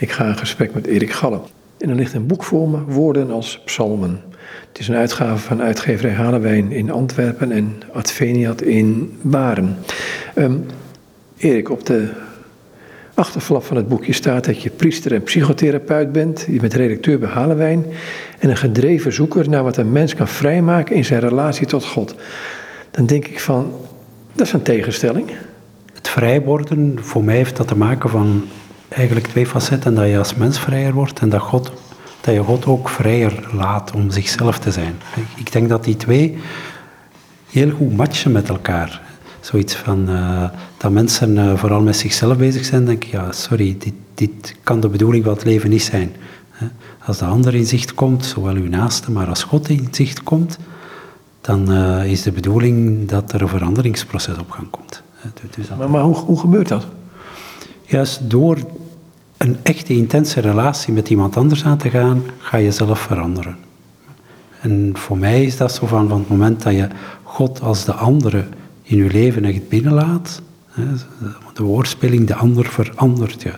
Ik ga in gesprek met Erik Galle. En er ligt een boek voor me, Woorden als Psalmen. Het is een uitgave van uitgeverij Halewijn in Antwerpen en Adveniat in Baren. Um, Erik, op de achterflap van het boekje staat dat je priester en psychotherapeut bent. Je bent redacteur bij Halewijn en een gedreven zoeker naar wat een mens kan vrijmaken in zijn relatie tot God. Dan denk ik van, dat is een tegenstelling. Het vrij worden, voor mij heeft dat te maken van eigenlijk twee facetten. Dat je als mens vrijer wordt en dat, God, dat je God ook vrijer laat om zichzelf te zijn. Ik denk dat die twee heel goed matchen met elkaar. Zoiets van uh, dat mensen uh, vooral met zichzelf bezig zijn, denk ik, ja, sorry, dit, dit kan de bedoeling van het leven niet zijn. Als de ander in zicht komt, zowel uw naaste, maar als God in zicht komt, dan uh, is de bedoeling dat er een veranderingsproces op gang komt. Dus maar, maar hoe, hoe gebeurt dat? Juist door een echte intense relatie met iemand anders aan te gaan, ga je zelf veranderen. En voor mij is dat zo van, van het moment dat je God als de andere in je leven echt binnenlaat, de woordspeling, de ander verandert je.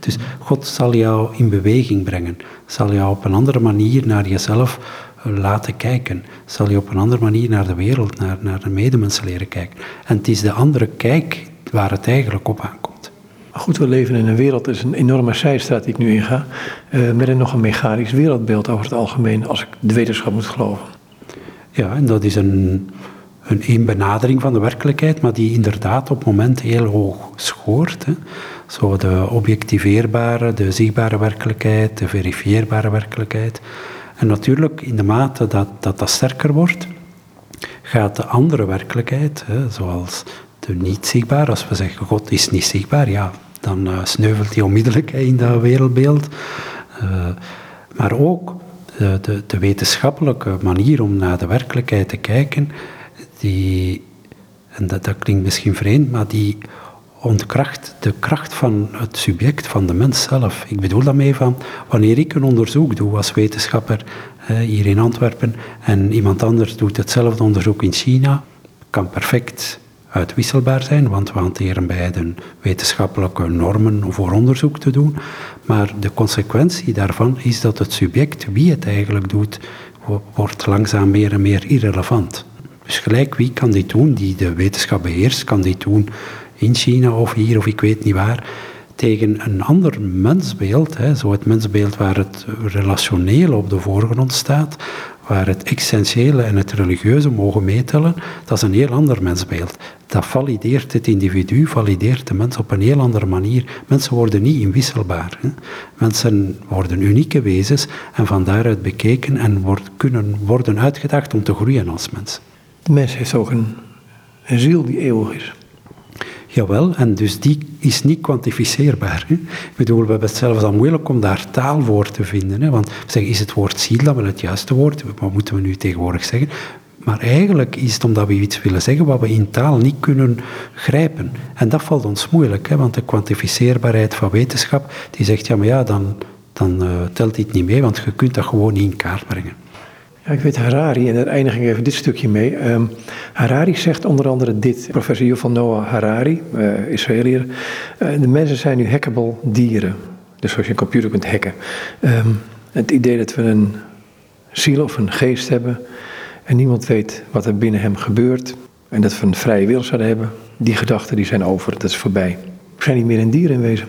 Dus God zal jou in beweging brengen, zal jou op een andere manier naar jezelf eh, laten kijken, zal je op een andere manier naar de wereld, naar, naar de medemensen leren kijken. En het is de andere kijk waar het eigenlijk op aankomt. Maar goed, we leven in een wereld, dat is een enorme zijstraat die ik nu inga, uh, met een nog een mechanisch wereldbeeld over het algemeen, als ik de wetenschap moet geloven. Ja, en dat is een, een, een benadering van de werkelijkheid, maar die inderdaad op het moment heel hoog scoort. Hè. Zo de objectiveerbare, de zichtbare werkelijkheid, de verifieerbare werkelijkheid. En natuurlijk, in de mate dat dat, dat sterker wordt, gaat de andere werkelijkheid, hè, zoals niet zichtbaar, als we zeggen God is niet zichtbaar, ja, dan uh, sneuvelt hij onmiddellijk in dat wereldbeeld. Uh, maar ook de, de, de, wetenschappelijke manier om naar de werkelijkheid te kijken, die, en dat, dat klinkt misschien vreemd, maar die ontkracht de kracht van het subject, van de mens zelf. Ik bedoel daarmee van, wanneer ik een onderzoek doe als wetenschapper hier in Antwerpen en iemand anders doet hetzelfde onderzoek in China, kan perfect uitwisselbaar zijn, want we hanteren beide wetenschappelijke normen voor onderzoek te doen. Maar de consequentie daarvan is dat het subject, wie het eigenlijk doet, wordt langzaam meer en meer irrelevant. Dus gelijk wie kan dit doen, die de wetenschap beheerst, kan dit doen in China of hier of ik weet niet waar, tegen een ander mensbeeld, hè, zo het mensbeeld waar het relationeel op de voorgrond staat, waar het essentiële en het religieuze mogen meetellen, dat is een heel ander mensbeeld. Dat valideert het individu, valideert de mens op een heel andere manier. Mensen worden niet inwisselbaar. Hè. Mensen worden unieke wezens en van daaruit bekeken en kunnen worden uitgedaagd om te groeien als mens. De mens heeft ook een, een ziel die eeuwig is. Jawel, en dus die is niet kwantificeerbaar. Hè. Ik bedoel, we hebben het zelfs al moeilijk om daar taal voor te vinden. Hè. Want zeggen, is het woord ziel dan wel het juiste woord? Wat moeten we nu tegenwoordig zeggen? Maar eigenlijk is het omdat we iets willen zeggen wat we in taal niet kunnen grijpen. En dat valt ons moeilijk, hè, want de kwantificeerbaarheid van wetenschap, die zegt, ja, maar ja, dan, dan uh, telt dit niet mee, want je kunt dat gewoon niet in kaart brengen. Ja, ik weet Harari, en daar eindig ik even dit stukje mee. Um, Harari zegt onder andere dit, professor Yuval Noah Harari, uh, Israëliër. Uh, de mensen zijn nu hackable dieren. Dus zoals je een computer kunt hacken. Um, het idee dat we een ziel of een geest hebben en niemand weet wat er binnen hem gebeurt. En dat we een vrije wil zouden hebben, die gedachten die zijn over, dat is voorbij. We zijn niet meer een dier in wezen.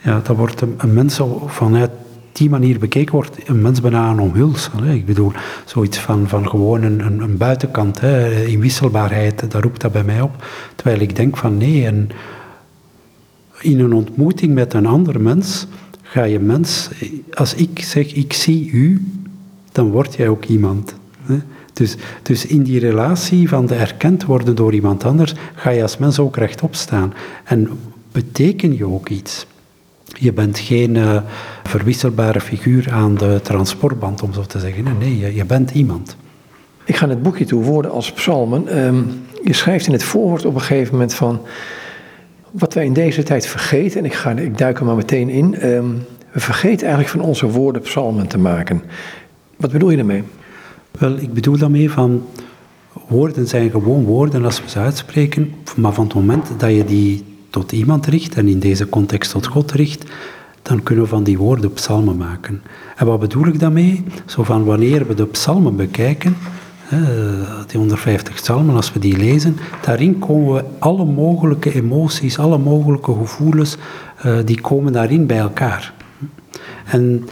Ja, dat wordt een, mens vanuit die manier bekeken wordt, een mens bijna een omhulsel. Hè. Ik bedoel, zoiets van, van gewoon een, buitenkant, hè, inwisselbaarheid, daar roept dat bij mij op. Terwijl ik denk van nee, in een ontmoeting met een ander mens ga je mens, als ik zeg ik zie u, dan word jij ook iemand. Hè. Dus, dus in die relatie van de erkend worden door iemand anders, ga je als mens ook rechtop staan. En beteken je ook iets. Je bent geen uh, verwisselbare figuur aan de transportband, om zo te zeggen. Nee, je, je bent iemand. Ik ga het boekje toe, woorden als psalmen. Um, je schrijft in het voorwoord op een gegeven moment van... wat wij in deze tijd vergeten, en ik, ga, ik duik er maar meteen in... Um, we vergeten eigenlijk van onze woorden psalmen te maken. Wat bedoel je daarmee? Wel, ik bedoel daarmee van... Woorden zijn gewoon woorden als we ze uitspreken, maar van het moment dat je die tot iemand richt, en in deze context tot God richt, dan kunnen we van die woorden psalmen maken. En wat bedoel ik daarmee? Zo van wanneer we de psalmen bekijken, die 150 psalmen, als we die lezen, daarin komen we alle mogelijke emoties, alle mogelijke gevoelens, uh, die komen daarin bij elkaar. En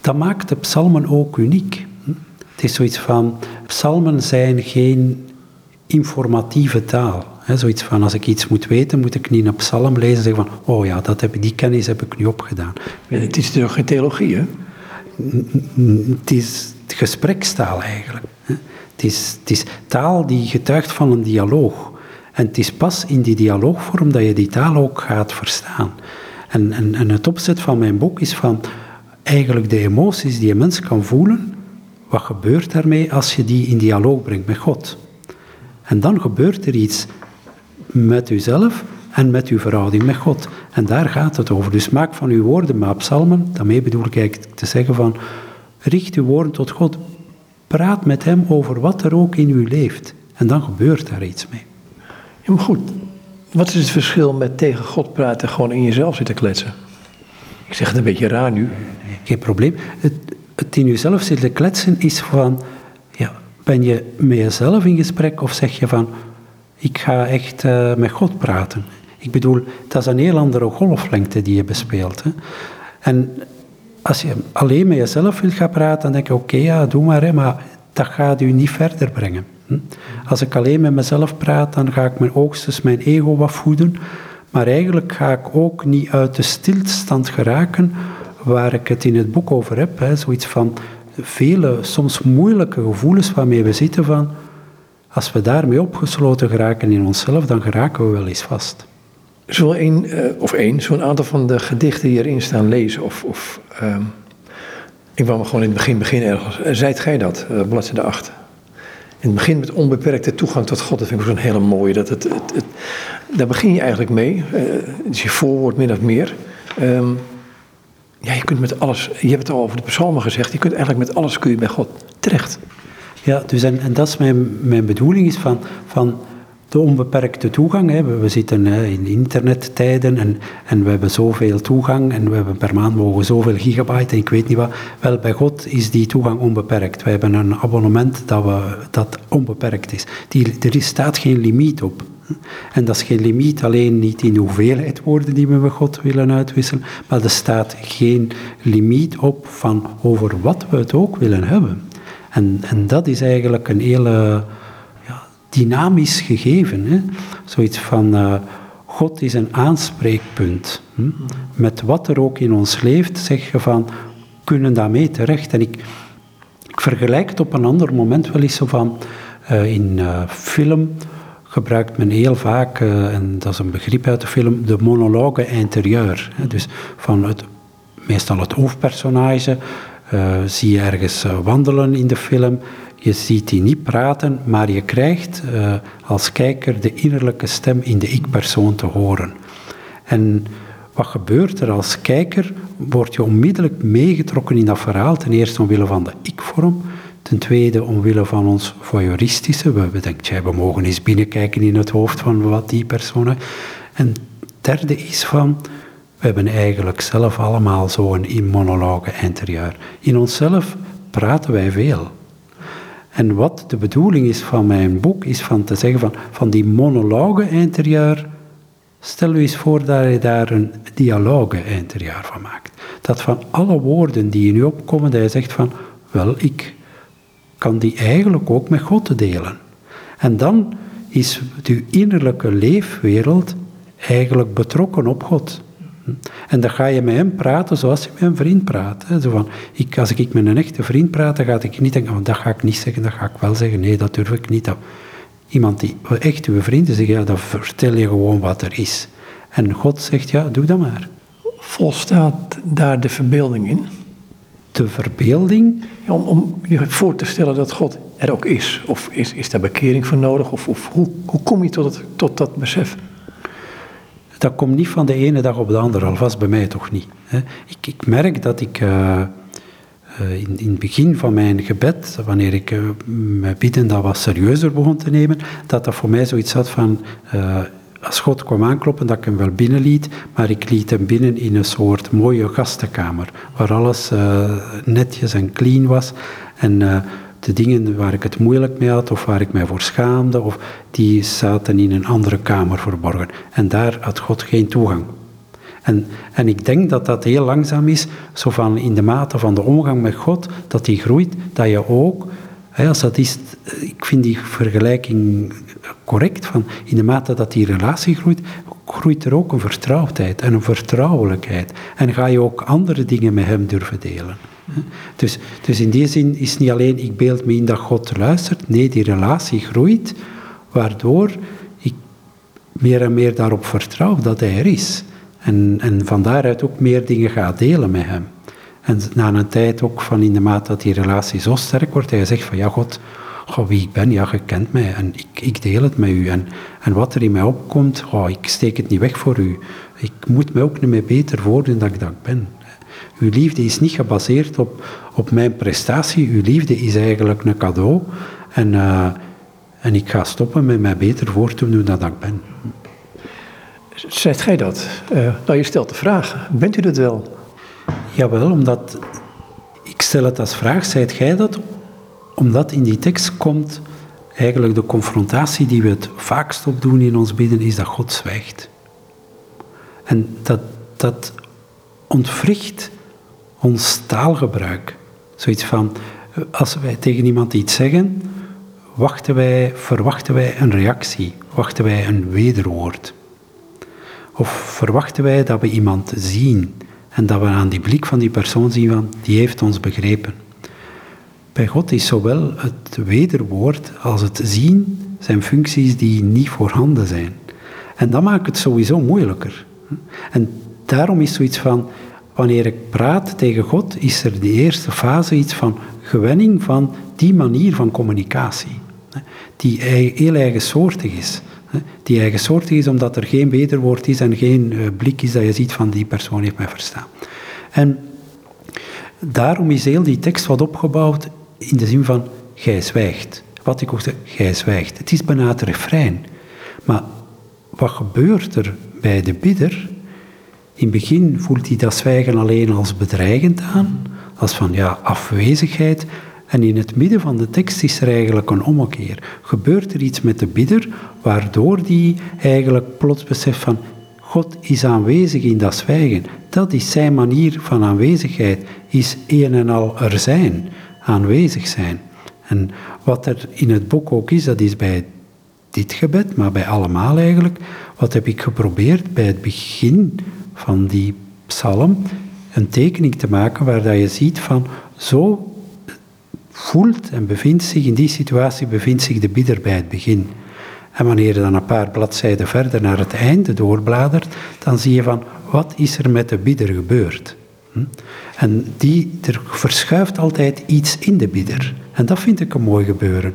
dat maakt de psalmen ook uniek. Het is zoiets van, psalmen zijn geen informatieve taal. He, zoiets van, als ik iets moet weten, moet ik niet een psalm lezen en zeggen van, oh ja, dat heb, die kennis heb ik nu opgedaan. het is toch geen theologie, hè? Het is gesprekstaal eigenlijk. Het is, het is taal die getuigt van een dialoog. En het is pas in die dialoogvorm dat je die taal ook gaat verstaan. En, en, en het opzet van mijn boek is van eigenlijk de emoties die een mens kan voelen, wat gebeurt daarmee als je die in dialoog brengt met God? En dan gebeurt er iets met uzelf en met uw verhouding met God. En daar gaat het over. Dus maak van uw woorden maar psalmen. Daarmee bedoel ik eigenlijk te zeggen van, richt uw woorden tot God. Praat met hem over wat er ook in u leeft. En dan gebeurt daar iets mee. Ja, maar goed, wat is het verschil met tegen God praten en gewoon in jezelf zitten kletsen? Ik zeg het een beetje raar nu. Geen probleem. Het, het in jezelf zitten kletsen is van, ben je met jezelf in gesprek of zeg je van, ik ga echt uh, met God praten. Ik bedoel, dat is een heel andere golflengte die je bespeelt. Hè. En als je alleen met jezelf wil gaan praten, dan denk je, oké, ja, doe maar, hè, maar dat gaat u niet verder brengen. Hm? Als ik alleen met mezelf praat, dan ga ik mijn oogstens mijn ego wat voeden, maar eigenlijk ga ik ook niet uit de stilstand geraken waar ik het in het boek over heb. Hè, zoiets van vele, soms moeilijke gevoelens waarmee we zitten van, als we daarmee opgesloten geraken in onszelf, dan geraken we wel eens vast. Zo een, uh, of één, zo'n aantal van de gedichten die erin staan lezen. Of, of um, ik wou me gewoon in het begin beginnen ergens. Uh, zijt gij dat, uh, bladzijde 8. In het begin met onbeperkte toegang tot God. Dat vind ik zo'n hele mooie. Dat het, het, het, daar begin je eigenlijk mee. het is je voorwoord min of meer. Um, ja, je kunt met alles, je hebt het al over de psalmen gezegd, je kunt eigenlijk met alles kun je bij God terecht. Ja, dus en, en dat is mijn, mijn bedoeling is van, van de onbeperkte toegang. Hè. We, we zitten hè, in internettijden en, en we hebben zoveel toegang en we hebben per maand mogen zoveel gigabyte en ik weet niet wat. Wel, bij God is die toegang onbeperkt. We hebben een abonnement dat, we, dat onbeperkt is. Die, er staat geen limiet op. En dat is geen limiet alleen niet in de hoeveelheid woorden die we met God willen uitwisselen, maar er staat geen limiet op van over wat we het ook willen hebben. En, en dat is eigenlijk een hele ja, dynamisch gegeven. Hè? Zoiets van, uh, God is een aanspreekpunt. Hm? Met wat er ook in ons leeft, zeg je van, kunnen daarmee terecht. En ik, ik vergelijk het op een ander moment wel eens zo van, uh, in uh, film gebruikt men heel vaak, uh, en dat is een begrip uit de film, de monologue interieur. Dus van het, meestal het hoofdpersonage uh, zie je ergens uh, wandelen in de film. Je ziet die niet praten, maar je krijgt als kijker de innerlijke stem in de ik-persoon te horen. En wat gebeurt er als kijker? Word je onmiddellijk meegetrokken in dat verhaal, ten eerste omwille van de ik-vorm, ten tweede omwille van ons voyeuristische. We denken, we mogen eens binnenkijken in het hoofd van wat die persoon. En derde is van, we hebben eigenlijk zelf allemaal zo'n monologe interieur. In onszelf praten wij veel. En wat de bedoeling is van mijn boek, is van te zeggen van, van die monologe interieur, stel u eens voor dat je daar een dialoge interieur van maakt. Dat van alle woorden die in u opkomen, dat je zegt van, wel, ik kan die eigenlijk ook met God delen. En dan is uw innerlijke leefwereld eigenlijk betrokken op God. En dan ga je met hem praten zoals je met een vriend praat. Zo van, ik, als ik met een echte vriend praat, dan ga ik niet denken, dat ga ik niet zeggen, dat ga ik wel zeggen. Nee, dat durf ik niet. Dat, iemand die echt uw vriend is, ja, dan vertel je gewoon wat er is. En God zegt, ja, doe dat maar. Volstaat daar de verbeelding in? De verbeelding? Om, om je voor te stellen dat God er ook is. Of is, is daar bekering voor nodig? Of, of hoe, hoe kom je tot, het, tot dat besef? Dat komt niet van de ene dag op de andere, alvast bij mij toch niet. Ik, ik merk dat ik uh, in, in het begin van mijn gebed, wanneer ik uh, mijn bidden dat wat serieuzer begon te nemen, dat dat voor mij zoiets had van, uh, God kwam aankloppen, dat ik hem wel binnenliet, maar ik liet hem binnen in een soort mooie gastenkamer, waar alles uh, netjes en clean was. En uh, de dingen waar ik het moeilijk mee had, of waar ik mij voor schaamde, of, die zaten in een andere kamer verborgen. En daar had God geen toegang. En, en ik denk dat dat heel langzaam is, zo van in de mate van de omgang met God, dat die groeit, dat je ook, als dat is, ik vind die vergelijking correct, van in de mate dat die relatie groeit, groeit er ook een vertrouwdheid en een vertrouwelijkheid. En ga je ook andere dingen met hem durven delen. Dus, dus in die zin is niet alleen ik beeld me in dat God luistert, nee, die relatie groeit, waardoor ik meer en meer daarop vertrouw dat hij er is. En, en van daaruit ook meer dingen ga delen met hem. En na een tijd ook van in de mate dat die relatie zo sterk wordt, hij zegt van ja God, goh, wie ik ben, ja je kent mij en ik, ik deel het met u. En, en wat er in mij opkomt, goh, ik steek het niet weg voor u. Ik moet mij ook niet meer beter voordoen dan ik dat ben. Uw liefde is niet gebaseerd op, op mijn prestatie. Uw liefde is eigenlijk een cadeau. En, uh, en ik ga stoppen met mij beter voor te doen dan ik ben. Zegt gij dat? Uh, nou, je stelt de vraag. Bent u dat wel? Jawel, omdat... Ik stel het als vraag. Zijt gij dat? Omdat in die tekst komt eigenlijk de confrontatie die we het vaakst opdoen in ons bidden, is dat God zwijgt. En dat, dat ontwricht ons taalgebruik. Zoiets van, als wij tegen iemand iets zeggen, wachten wij, verwachten wij een reactie, wachten wij een wederwoord. Of verwachten wij dat we iemand zien en dat we aan die blik van die persoon zien van, die heeft ons begrepen. Bij God is zowel het wederwoord als het zien zijn functies die niet voorhanden zijn. En dat maakt het sowieso moeilijker. En daarom is zoiets van, wanneer ik praat tegen God, is er de eerste fase iets van gewenning van die manier van communicatie. Die heel eigensoortig is. Die eigensoortig is omdat er geen wederwoord is en geen eh, blik is dat je ziet van die persoon heeft mij verstaan. En daarom is heel die tekst wat opgebouwd in de zin van gij zwijgt. Wat ik ook zeg, gij zwijgt. Het is bijna het refrein. Maar wat gebeurt er bij de bidder? In het begin voelt hij dat zwijgen alleen als bedreigend aan, als van ja, afwezigheid. En in het midden van de tekst is er eigenlijk een ommekeer. Gebeurt er iets met de bidder, waardoor die eigenlijk plots beseft van God is aanwezig in dat zwijgen. Dat is zijn manier van aanwezigheid, is een en al er zijn, aanwezig zijn. En wat er in het boek ook is, dat is bij dit gebed, maar bij allemaal eigenlijk, wat heb ik geprobeerd bij het begin van die psalm een tekening te maken waar dat je ziet van zo voelt en bevindt zich in die situatie bevindt zich de bidder bij het begin. En wanneer je dan een paar bladzijden verder naar het einde doorbladert, dan zie je van wat is er met de bidder gebeurd. Hm? En die, er verschuift altijd iets in de bidder. En dat vind ik een mooi gebeuren.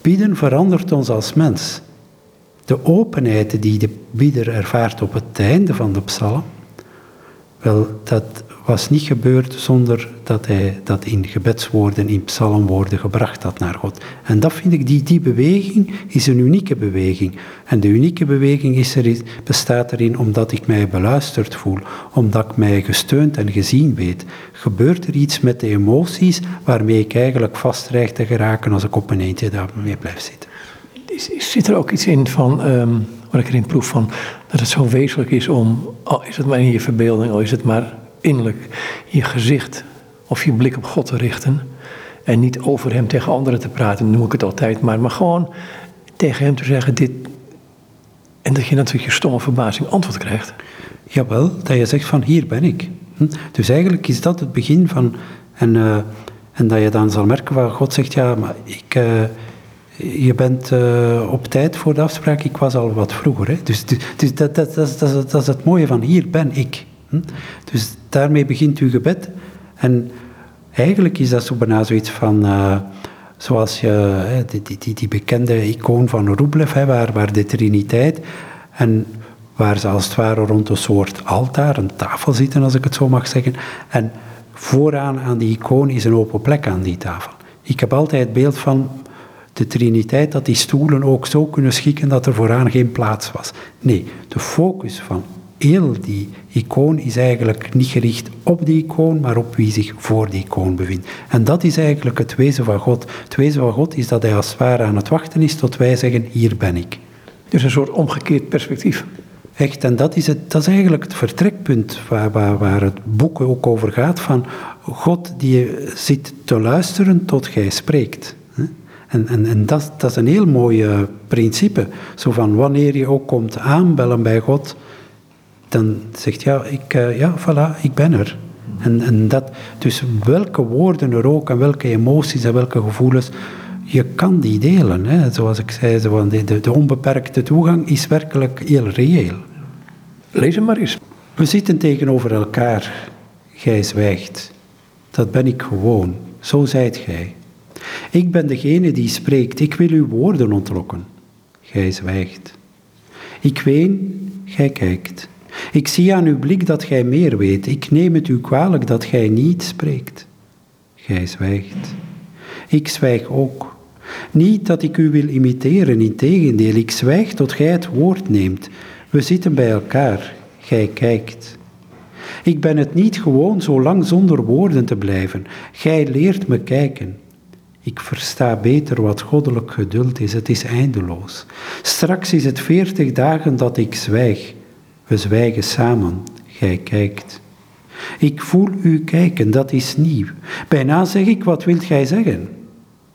Bidden verandert ons als mens de openheid die de bieder ervaart op het einde van de psalm, wel, dat was niet gebeurd zonder dat hij dat in gebedswoorden, in psalmwoorden gebracht had naar God. En dat vind ik, die, die beweging is een unieke beweging. En de unieke beweging is er, bestaat erin omdat ik mij beluisterd voel, omdat ik mij gesteund en gezien weet. Gebeurt er iets met de emoties waarmee ik eigenlijk vast te geraken als ik op een eentje daarmee blijf zitten zit er ook iets in van, um, wat ik erin proef van, dat het zo wezenlijk is om, al is het maar in je verbeelding, al is het maar innerlijk, je gezicht of je blik op God te richten. En niet over hem tegen anderen te praten, noem ik het altijd maar, maar gewoon tegen hem te zeggen dit. En dat je natuurlijk je stomme verbazing antwoord krijgt. Jawel, dat je zegt van hier ben ik. Hm? Dus eigenlijk is dat het begin van. En, uh, en dat je dan zal merken waar God zegt, ja, maar ik, uh, je bent uh, op tijd voor de afspraak, ik was al wat vroeger. Hè? Dus, dus, dus dat, dat, dat, dat is het mooie van hier ben ik. Hm? Dus daarmee begint uw gebed. En eigenlijk is dat zo bijna zoiets van, uh, zoals je, die, die, die, bekende icoon van Rublev, hè, waar, waar de Triniteit, en waar ze als het ware rond een soort altaar, een tafel zitten, als ik het zo mag zeggen. En vooraan aan die icoon is een open plek aan die tafel. Ik heb altijd het beeld van, de Triniteit, dat die stoelen ook zo kunnen schikken dat er vooraan geen plaats was. Nee, de focus van heel die icoon is eigenlijk niet gericht op die icoon, maar op wie zich voor die icoon bevindt. En dat is eigenlijk het wezen van God. Het wezen van God is dat hij als het ware aan het wachten is tot wij zeggen, hier ben ik. Dus een soort omgekeerd perspectief. Echt, en dat is, het, dat is eigenlijk het vertrekpunt waar, waar, waar het boek ook over gaat, van God die zit te luisteren tot gij spreekt. En, en, en dat, dat is een heel mooi principe. Zo van wanneer je ook komt aanbellen bij God, dan zegt ja, ik, uh, ja, voilà, ik ben er. En, en dat, dus welke woorden er ook en welke emoties en welke gevoelens, je kan die delen. Hè. Zoals ik zei, zo de, de, de onbeperkte toegang is werkelijk heel reëel. Lees hem maar eens. We zitten tegenover elkaar. Gij zwijgt. Dat ben ik gewoon. Zo zijt gij. Ik ben degene die spreekt. Ik wil uw woorden ontlokken. Gij zwijgt. Ik ween, gij kijkt. Ik zie aan uw blik dat gij meer weet. Ik neem het u kwalijk dat gij niet spreekt. Gij zwijgt. Ik zwijg ook. Niet dat ik u wil imiteren, integendeel, ik zwijg tot gij het woord neemt. We zitten bij elkaar, gij kijkt. Ik ben het niet gewoon zo lang zonder woorden te blijven. Gij leert me kijken. Ik versta beter wat goddelijk geduld is, het is eindeloos. Straks is het veertig dagen dat ik zwijg. We zwijgen samen, gij kijkt. Ik voel u kijken, dat is nieuw. Bijna zeg ik, wat wilt gij zeggen?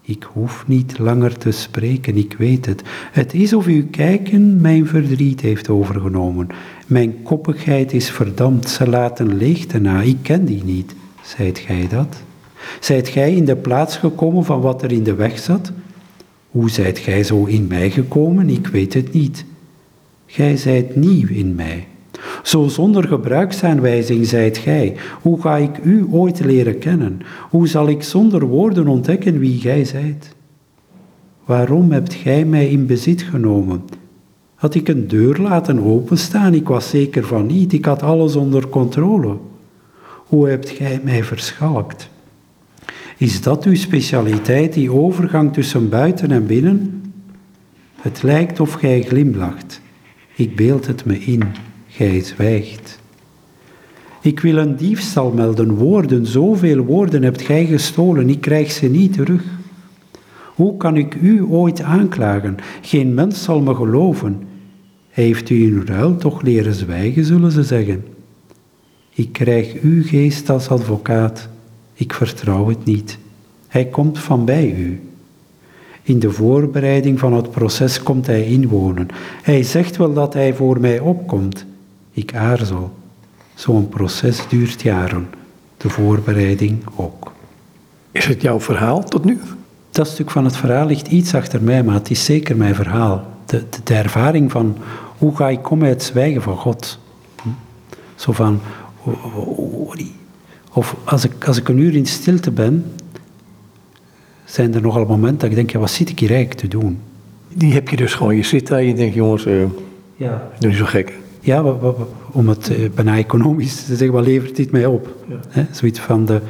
Ik hoef niet langer te spreken, ik weet het. Het is of uw kijken mijn verdriet heeft overgenomen. Mijn koppigheid is verdampt, ze laten leegte na. Ik ken die niet. Zijt gij dat? Zijt gij in de plaats gekomen van wat er in de weg zat? Hoe zijt gij zo in mij gekomen? Ik weet het niet. Gij zijt nieuw in mij. Zo zonder gebruiksaanwijzing zijt gij. Hoe ga ik u ooit leren kennen? Hoe zal ik zonder woorden ontdekken wie gij zijt? Waarom hebt gij mij in bezit genomen? Had ik een deur laten openstaan? Ik was zeker van niet. Ik had alles onder controle. Hoe hebt gij mij verschalkt? Is dat uw specialiteit, die overgang tussen buiten en binnen? Het lijkt of gij glimlacht. Ik beeld het me in, gij zwijgt. Ik wil een diefstal melden, woorden, zoveel woorden hebt gij gestolen, ik krijg ze niet terug. Hoe kan ik u ooit aanklagen? Geen mens zal me geloven. Heeft u in ruil toch leren zwijgen, zullen ze zeggen. Ik krijg uw geest als advocaat, ik vertrouw het niet. Hij komt van bij u. In de voorbereiding van het proces komt hij inwonen. Hij zegt wel dat hij voor mij opkomt. Ik aarzel. Zo'n proces duurt jaren. De voorbereiding ook. Is het jouw verhaal tot nu? Dat stuk van het verhaal ligt iets achter mij, maar het is zeker mijn verhaal. De, de, de ervaring van hoe ga ik komen uit het zwijgen van God. Hm? Zo van, of als ik, als ik een uur in stilte ben, zijn er nogal momenten dat ik denk, ja, wat zit ik hier eigenlijk te doen? Die heb je dus gewoon. Je zit daar en je denkt, jongens, uh, ja. doe niet zo gek. Ja, om het uh, bijna economisch te zeggen, wat levert dit mij op? Ja. Zoiets van, de,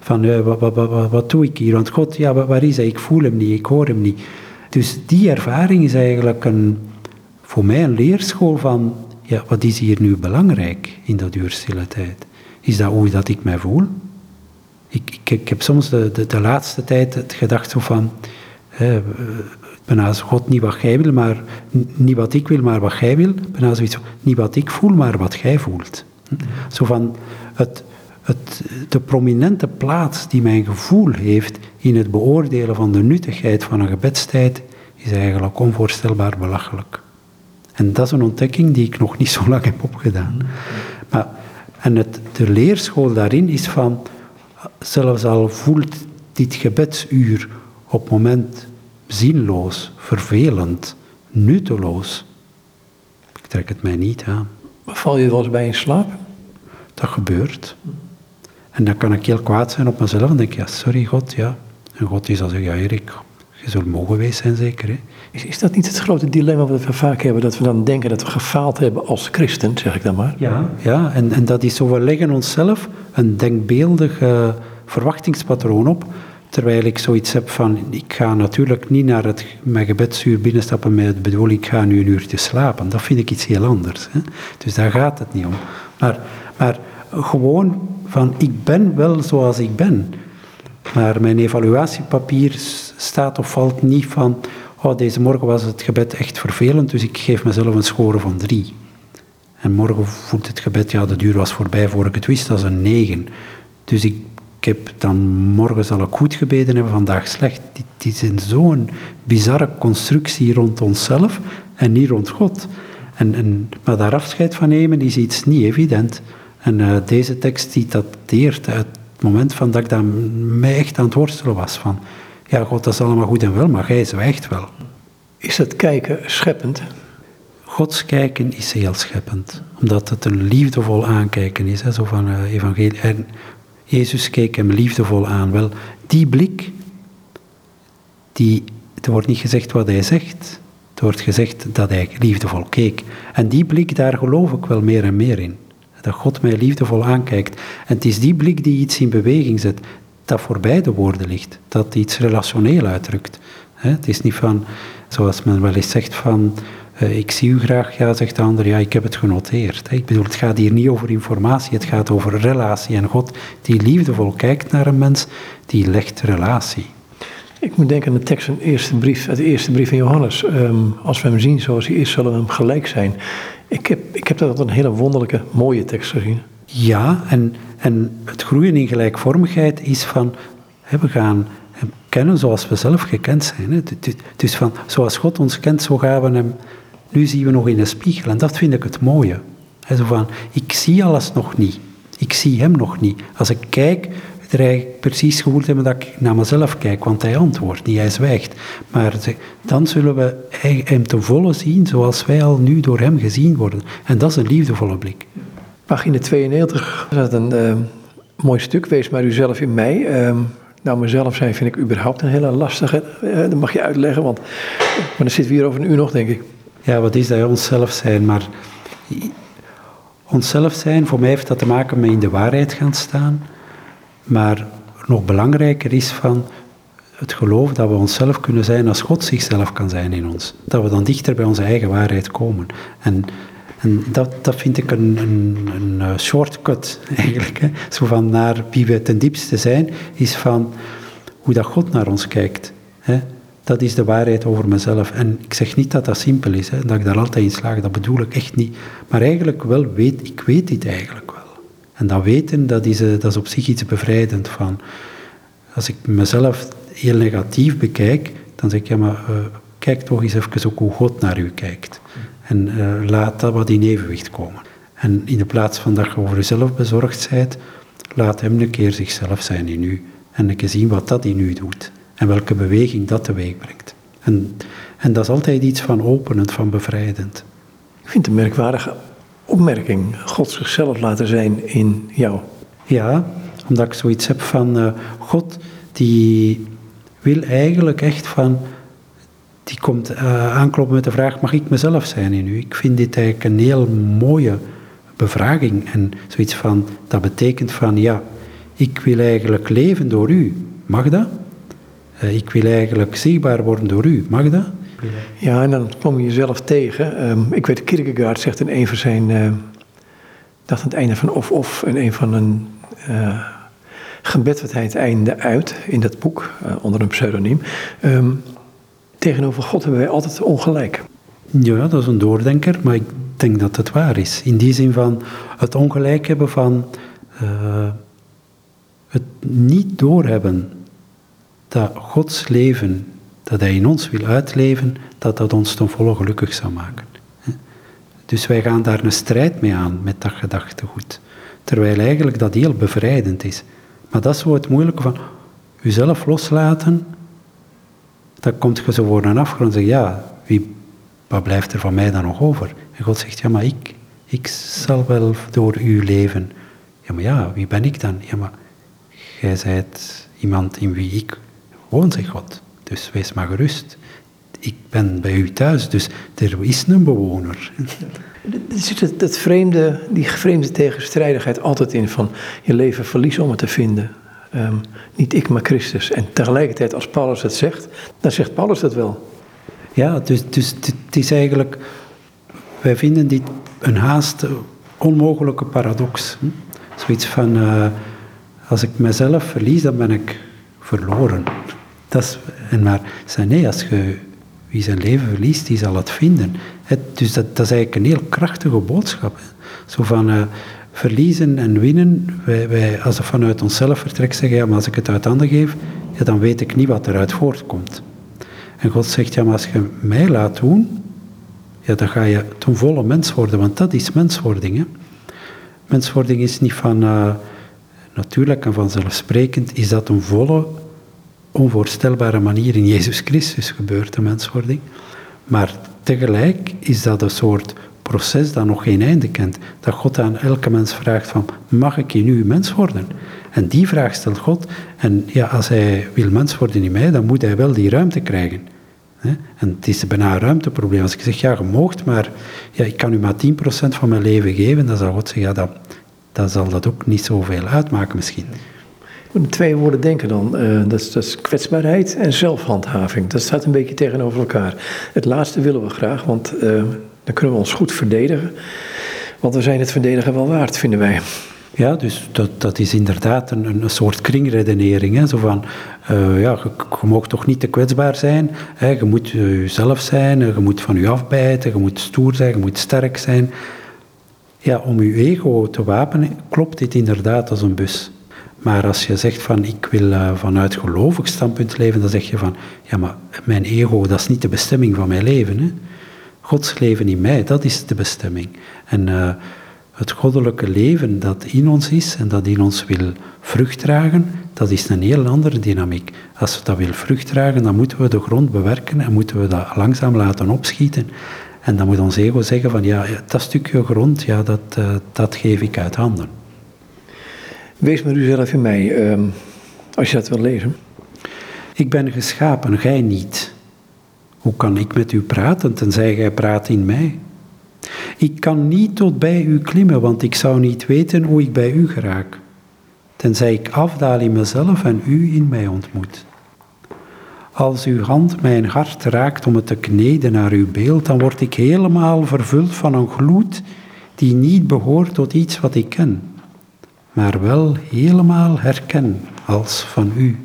van uh, wat, wat, wat, wat, doe ik hier? Want God, ja, waar is hij? Ik voel hem niet, ik hoor hem niet. Dus die ervaring is eigenlijk een, voor mij een leerschool van, ja, wat is hier nu belangrijk in dat uur tijd? Is dat hoe dat ik mij voel? Ik, ik, ik heb soms de, de, de, laatste tijd het gedacht zo van, hè, bijna God niet wat jij wil, maar niet wat ik wil, maar wat jij wil. Bijna zoiets niet wat ik voel, maar wat jij voelt. Hm? Zo van het, het, de prominente plaats die mijn gevoel heeft in het beoordelen van de nuttigheid van een gebedstijd, is eigenlijk onvoorstelbaar belachelijk. En dat is een ontdekking die ik nog niet zo lang heb opgedaan. Maar, en het, de leerschool daarin is van, zelfs al voelt dit gebedsuur op moment zinloos, vervelend, nutteloos, ik trek het mij niet aan. Val je wel eens bij in slaap? Dat gebeurt. En dan kan ik heel kwaad zijn op mezelf en denk ja, sorry God, ja. En God is dan zeggen, ja Erik, je zult mogen geweest zijn zeker. Hè? Is, is dat niet het grote dilemma wat we vaak hebben, dat we dan denken dat we gefaald hebben als christen, zeg ik dan maar? Ja, ja en, en dat is zo, we leggen onszelf een denkbeeldig verwachtingspatroon op, Terwijl ik zoiets heb van, ik ga natuurlijk niet naar het, mijn gebedsuur binnenstappen met het bedoel, ik ga nu een uurtje slapen. Dat vind ik iets heel anders. Hè? Dus daar gaat het niet om. Maar, maar gewoon van, ik ben wel zoals ik ben. Maar mijn evaluatiepapier staat of valt niet van, oh, deze morgen was het gebed echt vervelend, dus ik geef mezelf een score van drie. En morgen voelt het gebed, ja, de duur was voorbij voor ik het wist, dat is een negen. Dus ik, heb dan, morgen zal ik goed gebeden hebben, vandaag slecht. Het is zo'n bizarre constructie rond onszelf en niet rond God. En, en, maar daar afscheid van nemen is iets niet evident. En uh, deze tekst die dateert uit het moment van dat ik dan mij echt aan het worstelen was van, ja God, dat is allemaal goed en wel, maar jij zwijgt wel. Is dat kijken scheppend? Gods kijken is heel scheppend, omdat het een liefdevol aankijken is, hè, zo van uh, evangelie. En Jezus keek hem liefdevol aan. Wel, die blik, die, er wordt niet gezegd wat hij zegt, er wordt gezegd dat hij liefdevol keek. En die blik, daar geloof ik wel meer en meer in. Dat God mij liefdevol aankijkt. En het is die blik die iets in beweging zet, dat voorbij de woorden ligt, dat iets relationeel uitdrukt. Het is niet van, zoals men wel eens zegt, van uh, ik zie u graag, ja, zegt de ander, ja, ik heb het genoteerd. Ik bedoel, het gaat hier niet over informatie, het gaat over relatie. En God die liefdevol kijkt naar een mens, die legt relatie. Ik moet denken aan de tekst van de eerste brief, de eerste brief van Johannes. Um, als we hem zien zoals hij is, zullen we hem gelijk zijn. Ik heb, ik heb dat een hele wonderlijke, mooie tekst gezien. Ja, en, en het groeien in gelijkvormigheid is van, hè, we gaan hem kennen zoals we zelf gekend zijn. Hè. Dus van, zoals God ons kent, zo gaan we hem nu zien we nog in de spiegel. En dat vind ik het mooie. Zo van, ik zie alles nog niet. Ik zie hem nog niet. Als ik kijk, krijg ik precies gevoeld hebben dat ik naar mezelf kijk, want hij antwoordt niet, hij zwijgt. Maar dan zullen we hem te volle zien zoals wij al nu door hem gezien worden. En dat is een liefdevolle blik. Pagina 92 is dat een uh, mooi stuk, Wees maar uzelf in mij. Uh, nou, mezelf zijn vind ik überhaupt een hele lastige. Uh, dat mag je uitleggen, want dan zitten we hier over een uur nog, denk ik. Ja, wat is dat onszelf zijn? Maar onszelf zijn, voor mij heeft dat te maken met in de waarheid gaan staan. Maar nog belangrijker is van het geloof dat we onszelf kunnen zijn als God zichzelf kan zijn in ons. Dat we dan dichter bij onze eigen waarheid komen. En, en dat, dat vind ik een, een, een eh, shortcut eigenlijk. Hè. Zo van naar wie we ten diepste zijn, is van hoe dat God naar ons kijkt. Hè. Dat is de waarheid over mezelf. En ik zeg niet dat dat simpel is, hè, dat ik daar altijd in slaag, dat bedoel ik echt niet. Maar eigenlijk wel, weet, ik weet dit eigenlijk wel. En dat weten, dat is, eh, dat is op zich iets bevrijdend van. Als ik mezelf heel negatief bekijk, dan zeg ik, ja maar uh, kijk toch eens even ook hoe God naar u kijkt. En uh, laat dat wat in evenwicht komen. En in de plaats van dat je over jezelf bezorgd bent, laat hem een keer zichzelf zijn in u. En een keer zien wat dat in u doet. En welke beweging dat teweeg brengt. En, en dat is altijd iets van openend, van bevrijdend. Ik vind het een merkwaardige opmerking. God zichzelf laten zijn in jou. Ja, omdat ik zoiets heb van uh, God die wil eigenlijk echt van, die komt uh, aankloppen met de vraag, mag ik mezelf zijn in u? Ik vind dit eigenlijk een heel mooie bevraging en zoiets van, dat betekent van, ja, ik wil eigenlijk leven door u. Mag dat? Uh, ik wil eigenlijk zichtbaar worden door u. Mag dat? Ja, en dan kom je jezelf tegen. Um, ik weet, Kierkegaard zegt in een van zijn, uh, dacht aan het einde van Of Of, in een van een gebed wat hij het einde uit, in dat boek, onder een pseudoniem. Um, tegenover God hebben wij altijd ongelijk. Ja, dat is een doordenker, maar ik denk dat het waar is. In die zin van het ongelijk hebben van het niet doorhebben dat Gods leven dat Hij in ons wil uitleven, dat dat ons ten volle gelukkig zou maken. Dus wij gaan daar een strijd mee aan met dat gedachtegoed. Terwijl eigenlijk dat heel bevrijdend is. Maar dat is zo het moeilijke van uzelf loslaten. Dan komt je zo voor een afgrond en zegt, ja, wie, wat blijft er van mij dan nog over? En God zegt, ja, maar ik, ik zal wel door u leven. Ja, maar ja, wie ben ik dan? Ja, maar jij zijt iemand in wie ik woon, zegt God. Dus wees maar gerust. Ik ben bij u thuis, dus er is een bewoner. Er zit vreemde, die vreemde tegenstrijdigheid altijd in van je leven verliezen om het te vinden. Ehm, niet ik, maar Christus. En tegelijkertijd, als Paulus het zegt, dan zegt Paulus dat wel. Ja, dus, dus het is eigenlijk, wij vinden dit een haast onmogelijke paradox. Hm? Zoiets van, uh, als ik mezelf verlies, dan ben ik verloren. Dat is, en maar, zei nee, als je wie zijn leven verliest, die zal het vinden. Dus dat, dat, is eigenlijk een heel krachtige boodschap. Zo van uh, verliezen en winnen. Wij, wij, als we vanuit onszelf vertrekt zeggen, ja, maar als ik het uit handen geef, ja, dan weet ik niet wat eruit voortkomt. En God zegt, ja, maar als je mij laat doen, ja, dan ga je ten volle mens worden, want dat is menswording. Hè? Menswording is niet van, uh, natuurlijk en vanzelfsprekend, is dat een volle, onvoorstelbare manier in Jezus Christus gebeurt, de menswording. Maar tegelijk is dat een soort proces dat nog geen einde kent. Dat God aan elke mens vraagt van, mag ik in u mens worden? En die vraag stelt God. En ja, als hij wil mens worden in mij, dan moet hij wel die ruimte krijgen. En het is bijna een ruimteprobleem. Als ik zeg, ja, je moogt, maar ja, ik kan u maar 10% van mijn leven geven, dan zal God zeggen, ja, dat, dan zal dat ook niet zoveel uitmaken misschien. Moet twee woorden denken dan. Uh, dat, is, dat, kwetsbaarheid en zelfhandhaving. Dat staat een beetje tegenover elkaar. Het laatste willen we graag, want uh, dan kunnen we ons goed verdedigen. Want we zijn het verdedigen wel waard, vinden wij. Ja, dus dat, dat is inderdaad een, een soort kringredenering. Hè? Zo van, uh, ja, je, mag toch niet te kwetsbaar zijn. Hè? Je moet jezelf zijn, je moet van je afbijten, je moet stoer zijn, je moet sterk zijn. Ja, om je ego te wapenen, klopt dit inderdaad als een bus. Maar als je zegt van, ik wil vanuit gelovig standpunt leven, dan zeg je van, ja, maar mijn ego, dat is niet de bestemming van mijn leven. Hè? Gods leven in mij, dat is de bestemming. En... Uh, het goddelijke leven dat in ons is en dat in ons wil vrucht dragen, dat is een heel andere dynamiek. Als we dat wil vrucht dragen, dan moeten we de grond bewerken en moeten we dat langzaam laten opschieten. En dan moet ons ego zeggen van ja, dat stukje grond, ja, dat, uh, dat geef ik uit handen. Wees met uzelf in mij, uh, als je dat wil lezen. Ik ben geschapen, gij niet. Hoe kan ik met u praten, tenzij gij praat in mij? Ik kan niet tot bij u klimmen, want ik zou niet weten hoe ik bij u geraak, tenzij ik afdaal in mezelf en u in mij ontmoet. Als uw hand mijn hart raakt om het te kneden naar uw beeld, dan word ik helemaal vervuld van een gloed die niet behoort tot iets wat ik ken, maar wel helemaal herken als van u.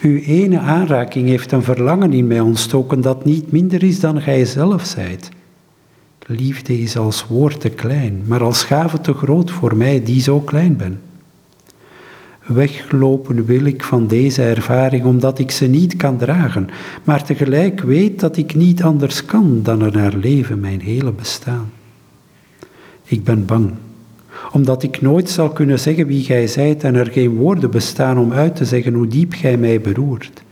Uw ene aanraking heeft een verlangen in mij ontstoken dat niet minder is dan gij zelf zijt. Liefde is als woord te klein, maar als gave te groot voor mij die zo klein ben. Weglopen wil ik van deze ervaring omdat ik ze niet kan dragen, maar tegelijk weet dat ik niet anders kan dan er naar leven mijn hele bestaan. Ik ben bang, omdat ik nooit zal kunnen zeggen wie gij zijt en er geen woorden bestaan om uit te zeggen hoe diep gij mij beroert.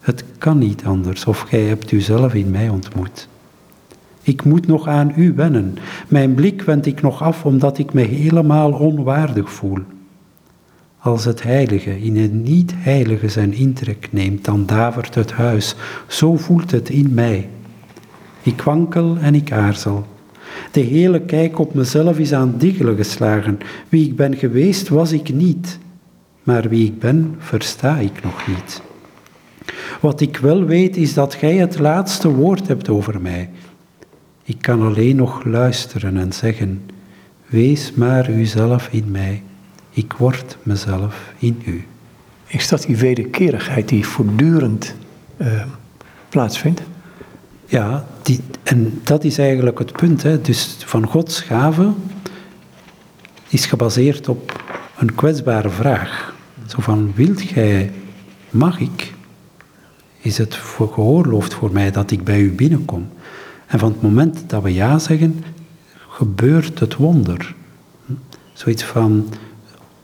Het kan niet anders of gij hebt uzelf in mij ontmoet. Ik moet nog aan u wennen. Mijn blik wend ik nog af omdat ik me helemaal onwaardig voel. Als het heilige in het niet-heilige zijn intrek neemt, dan davert het huis. Zo voelt het in mij. Ik wankel en ik aarzel. De hele kijk op mezelf is aan diggelen geslagen. Wie ik ben geweest, was ik niet. Maar wie ik ben, versta ik nog niet. Wat ik wel weet, is dat gij het laatste woord hebt over mij. Ik kan alleen nog luisteren en zeggen, wees maar uzelf in mij, ik word mezelf in u. Is dat die wederkerigheid die voortdurend uh, plaatsvindt? Ja, die, en dat is eigenlijk het punt. Hè. Dus van Gods gave is gebaseerd op een kwetsbare vraag. Zo van, wilt gij, mag ik, is het geoorloofd voor mij dat ik bij u binnenkom? En van het moment dat we ja zeggen, gebeurt het wonder. Zoiets van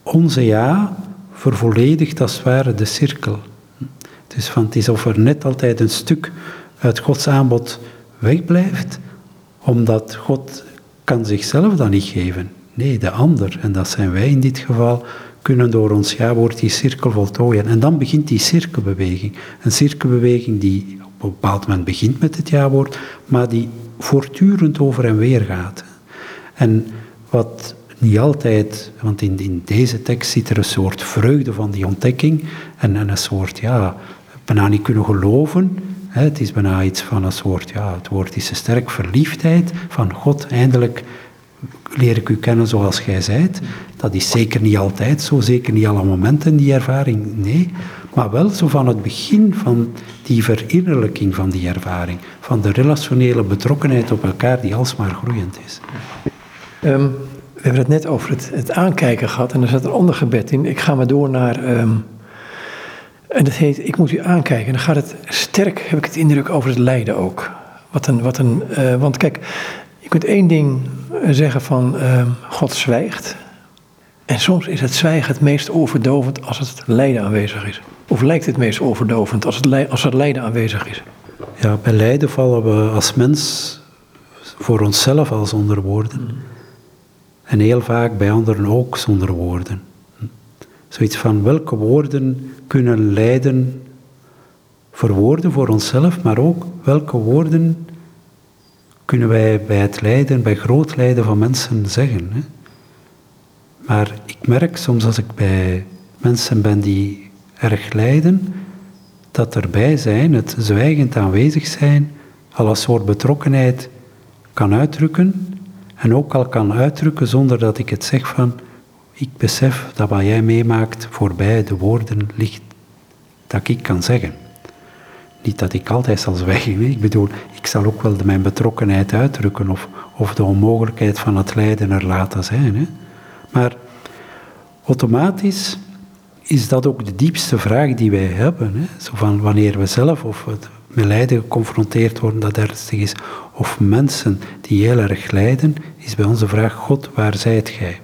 onze ja vervolledigt als het ware de cirkel. Dus van het is of er net altijd een stuk uit Gods aanbod wegblijft, omdat God kan zichzelf dan niet geven. Nee, de ander, en dat zijn wij in dit geval, kunnen door ons ja-woord die cirkel voltooien. En dan begint die cirkelbeweging. Een cirkelbeweging die op een bepaald moment begint met het ja-woord, maar die voortdurend over en weer gaat. En wat niet altijd, want in, in deze tekst zit er een soort vreugde van die ontdekking en, en een soort, ja, bijna niet kunnen geloven. Het is bijna iets van een soort, ja, het woord is een sterk verliefdheid van God, eindelijk leer ik u kennen zoals gij zijt. Dat is zeker niet altijd zo, zeker niet alle momenten die ervaring, nee. Maar wel zo van het begin van die verinnerlijking van die ervaring, van de relationele betrokkenheid op elkaar die alsmaar groeiend is. Um, we hebben het net over het, het, aankijken gehad en er zat een ander gebed in. Ik ga maar door naar, um, en dat heet, ik moet u aankijken. En dan gaat het sterk, heb ik het indruk, over het lijden ook. Wat een, wat een, uh, want kijk, je kunt één ding zeggen van uh, God zwijgt. En soms is het zwijgen het meest overdovend als het lijden aanwezig is. Of lijkt het meest overdovend als het, als het lijden aanwezig is? Ja, bij lijden vallen we als mens voor onszelf al zonder woorden. Mm. En heel vaak bij anderen ook zonder woorden. Zoiets van welke woorden kunnen lijden verwoorden voor onszelf, maar ook welke woorden kunnen wij bij het lijden, bij groot lijden van mensen zeggen. Hè? Maar ik merk soms als ik bij mensen ben die erg lijden, dat erbij zijn, het zwijgend aanwezig zijn, al een soort betrokkenheid kan uitdrukken. En ook al kan uitdrukken zonder dat ik het zeg van, ik besef dat wat jij meemaakt voorbij de woorden ligt dat ik kan zeggen. Niet dat ik altijd zal zwijgen, ik bedoel, ik zal ook wel mijn betrokkenheid uitdrukken of, of de onmogelijkheid van het lijden er laten zijn. Hè. Maar automatisch is dat ook de diepste vraag die wij hebben. Hè? Zo van wanneer we zelf of met lijden geconfronteerd worden dat ernstig is, of mensen die heel erg lijden, is bij ons de vraag: God, waar zijt gij?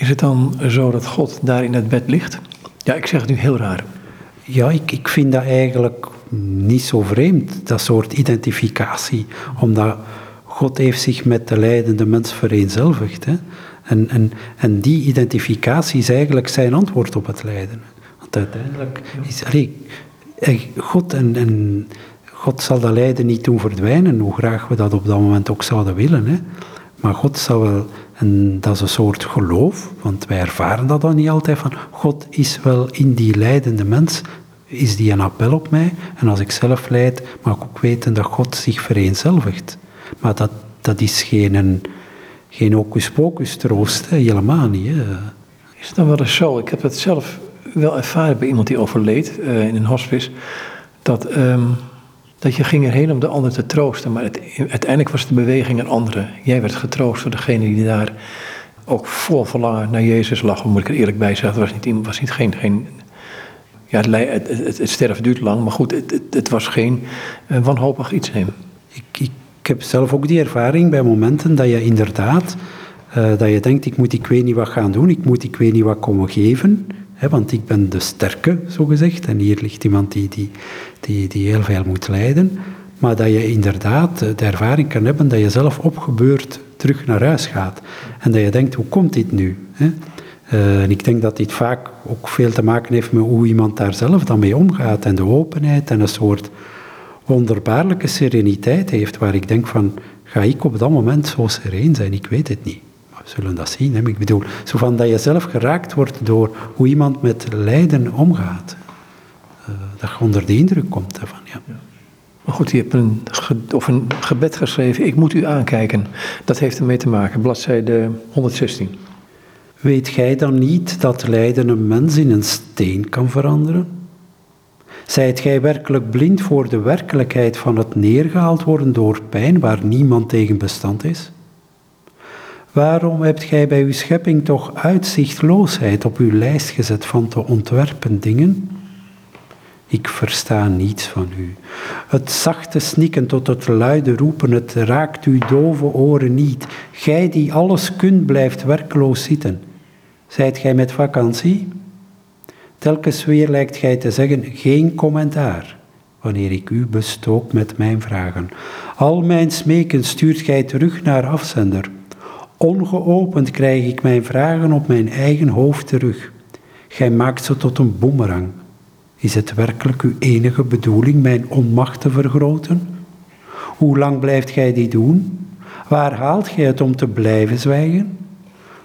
Is het dan zo dat God daar in het bed ligt? Ja, ik zeg het nu heel raar. Ja, ik, ik vind dat eigenlijk niet zo vreemd, dat soort identificatie. Omdat God heeft zich met de lijdende mens vereenzelvigd. Hè? En, en, en die identificatie is eigenlijk zijn antwoord op het lijden. Want uiteindelijk is... Allee, God, en, en God zal dat lijden niet doen verdwijnen, hoe graag we dat op dat moment ook zouden willen. Hè. Maar God zal wel, en dat is een soort geloof, want wij ervaren dat dan niet altijd van, God is wel in die lijdende mens, is die een appel op mij. En als ik zelf lijd, mag ik ook weten dat God zich vereenzelvigt. Maar dat, dat is geen, geen hocus-pocus troost, helemaal niet. Hè. Is dan wel eens zo? Ik heb het zelf wel ervaren bij iemand die overleed uh, in een hospice. Dat, um, dat je ging erheen om de ander te troosten. Maar het, uiteindelijk was de beweging een andere. Jij werd getroost door degene die daar ook vol verlangen naar Jezus lag. Moet ik er eerlijk bij zeggen. Het was niet, was niet geen, geen ja, het, het, het, duurt lang, maar goed, het, was geen uh, wanhopig iets nemen. Ik, ik, heb zelf ook die ervaring bij momenten dat je inderdaad, uh, dat je denkt, ik moet ik weet niet wat gaan doen, ik moet ik weet niet wat komen geven want ik ben de sterke, zo gezegd, en hier ligt iemand die, die, die, die heel veel moet lijden. Maar dat je inderdaad de ervaring kan hebben dat je zelf opgebeurd terug naar huis gaat. En dat je denkt, hoe komt dit nu? Uh, en ik denk dat dit vaak ook veel te maken heeft met hoe iemand daar zelf dan mee omgaat. En de openheid en een soort wonderbaarlijke sereniteit heeft, waar ik denk van, ga ik op dat moment zo sereen zijn? Ik weet het niet zullen dat zien. Hè? Ik bedoel, zo van dat je zelf geraakt wordt door hoe iemand met lijden omgaat. Uh, dat je onder de indruk komt daarvan. Ja. Maar goed, je hebt een, of een gebed geschreven, ik moet u aankijken. Dat heeft ermee te maken, bladzijde 116. Weet gij dan niet dat lijden een mens in een steen kan veranderen? Zijt gij werkelijk blind voor de werkelijkheid van het neergehaald worden door pijn waar niemand tegen bestand is? Waarom hebt gij bij uw schepping toch uitzichtloosheid op uw lijst gezet van te ontwerpen dingen? Ik versta niets van u. Het zachte snikken tot het luide roepen, het raakt uw dove oren niet. Gij die alles kunt, blijft werkloos zitten. Zijt gij met vakantie? Telkens weer lijkt gij te zeggen, geen commentaar, wanneer ik u bestook met mijn vragen. Al mijn smeken stuurt gij terug naar afzender. Ongeopend krijg ik mijn vragen op mijn eigen hoofd terug. Gij maakt ze tot een boemerang. Is het werkelijk uw enige bedoeling mijn onmacht te vergroten? Hoe lang blijft gij die doen? Waar haalt gij het om te blijven zwijgen?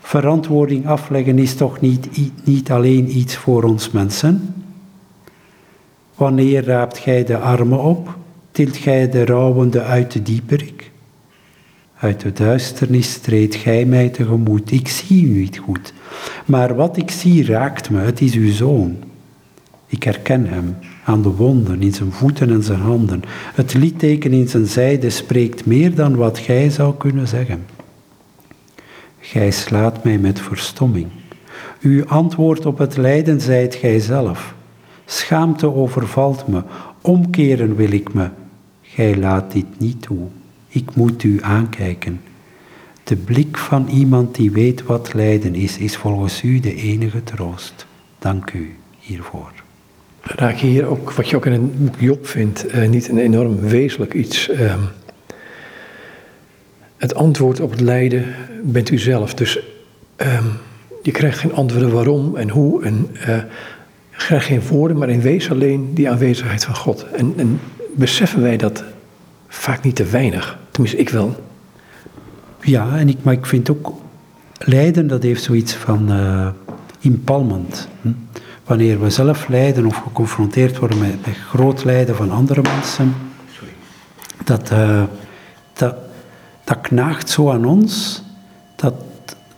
Verantwoording afleggen is toch niet, niet alleen iets voor ons mensen? Wanneer raapt gij de armen op? Tilt gij de rouwende uit de dieperik? Uit de duisternis treedt gij mij tegemoet. Ik zie u niet goed. Maar wat ik zie raakt me. Het is uw zoon. Ik herken hem aan de wonden in zijn voeten en zijn handen. Het litteken in zijn zijde spreekt meer dan wat gij zou kunnen zeggen. Gij slaat mij met verstomming. Uw antwoord op het lijden zijt gij zelf. Schaamte overvalt me, omkeren wil ik me. Gij laat dit niet toe. Ik moet u aankijken. De blik van iemand die weet wat lijden is, is volgens u de enige troost. Dank u hiervoor. Raak hier ook, wat je ook in het boek Job vindt, uh, niet een enorm wezenlijk iets? Uh, het antwoord op het lijden bent u zelf. Dus uh, je krijgt geen antwoorden waarom en hoe. En uh, je krijgt geen woorden, maar in wezen alleen die aanwezigheid van God. En, en beseffen wij dat vaak niet te weinig. Tenminste, ik wel. Ja, en ik, maar ik vind ook lijden, dat heeft zoiets van uh, impalmend. Hm? Wanneer we zelf lijden of geconfronteerd worden met, groot lijden van andere mensen, dat, uh, dat, dat knaagt zo aan ons dat,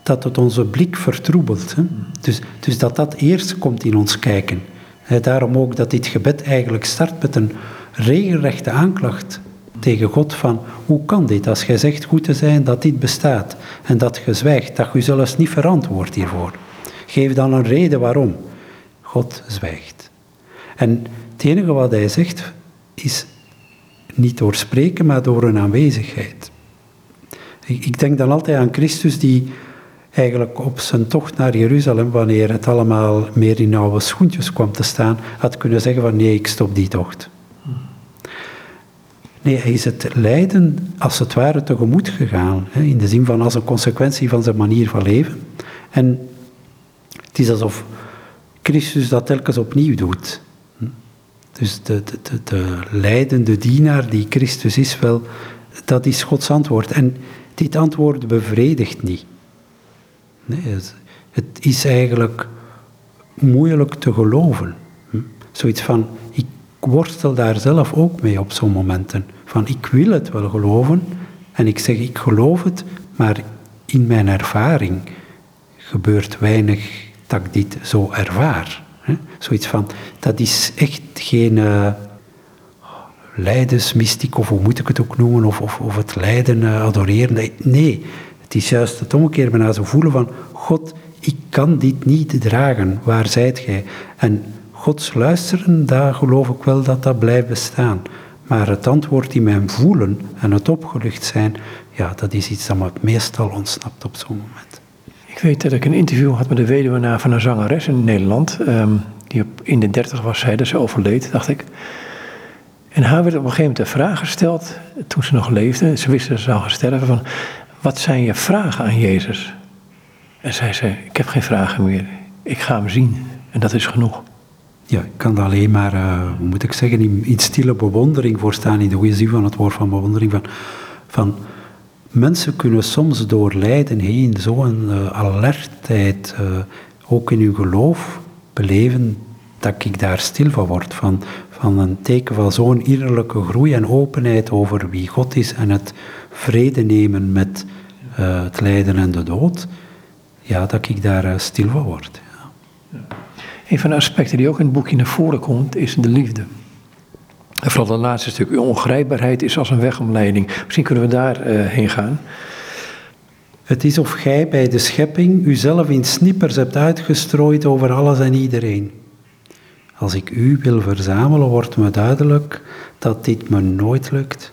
dat het onze blik vertroebelt. Hè? Dus, dus dat dat eerst komt in ons kijken. daarom ook dat dit gebed eigenlijk start met een regelrechte aanklacht tegen God van hoe kan dit als jij zegt goed te zijn dat dit bestaat en dat je zwijgt, dat je zelfs niet verantwoordt hiervoor. Geef dan een reden waarom. God zwijgt. En het enige wat hij zegt is niet door spreken, maar door een aanwezigheid. Ik denk dan altijd aan Christus die eigenlijk op zijn tocht naar Jeruzalem, wanneer het allemaal meer in oude schoentjes kwam te staan, had kunnen zeggen van nee, ik stop die tocht. Nee, hij is het lijden als het ware tegemoet gegaan, hè, in de zin van als een consequentie van zijn manier van leven. En het is alsof Christus dat telkens opnieuw doet. Dus de, de, de, de leidende dienaar die Christus is, wel, dat is Gods antwoord. En dit antwoord bevredigt niet. Nee, het, is eigenlijk moeilijk te geloven. Zoiets van, ik worstel daar zelf ook mee op zo'n momenten. Van, ik wil het wel geloven en ik zeg, ik geloof het, maar in mijn ervaring gebeurt weinig dat ik dit zo ervaar. Zoiets van, dat is echt geen uh, of hoe moet ik het ook noemen, of, of, of het lijden uh, adoreren. Nee, het is juist het omgekeerde bijna zo voelen van, God, ik kan dit niet dragen, waar zijt gij? En Gods luisteren, daar geloof ik wel dat dat blijft bestaan. Maar het antwoord in mijn voelen en het opgelucht zijn, ja, dat is iets dat me meestal ontsnapt op zo'n moment. Ik weet dat ik een interview had met de weduwe van een zangeres in Nederland. Um, die op, in de dertig was, zij dat ze overleed, dacht ik. En haar werd op een gegeven moment de vraag gesteld, toen ze nog leefde. Ze wist dat ze zou gaan sterven, van... Wat zijn je vragen aan Jezus? En zei ze, ik heb geen vragen meer. Ik ga hem zien. En dat is genoeg. Ja, ik kan alleen maar, hoe moet ik zeggen, in, in, stille bewondering voor staan, in de goede zin van het woord van bewondering, van, van Mensen kunnen soms door lijden heen zo'n uh, alertheid, uh, ook in uw geloof, beleven, dat ik daar stil van word. Van, van een teken van zo'n innerlijke groei en openheid over wie God is en het vrede nemen met het lijden en de dood, ja, dat ik daar stil van word. Ja. Een van de aspecten die ook in het boekje naar voren komt, is de liefde. En vooral het laatste stuk, uw ongrijpbaarheid is als een wegomleiding. Misschien kunnen we daar uh, heen gaan. Het is of gij bij de schepping uzelf in snippers hebt uitgestrooid over alles en iedereen. Als ik u wil verzamelen, wordt me duidelijk dat dit me nooit lukt.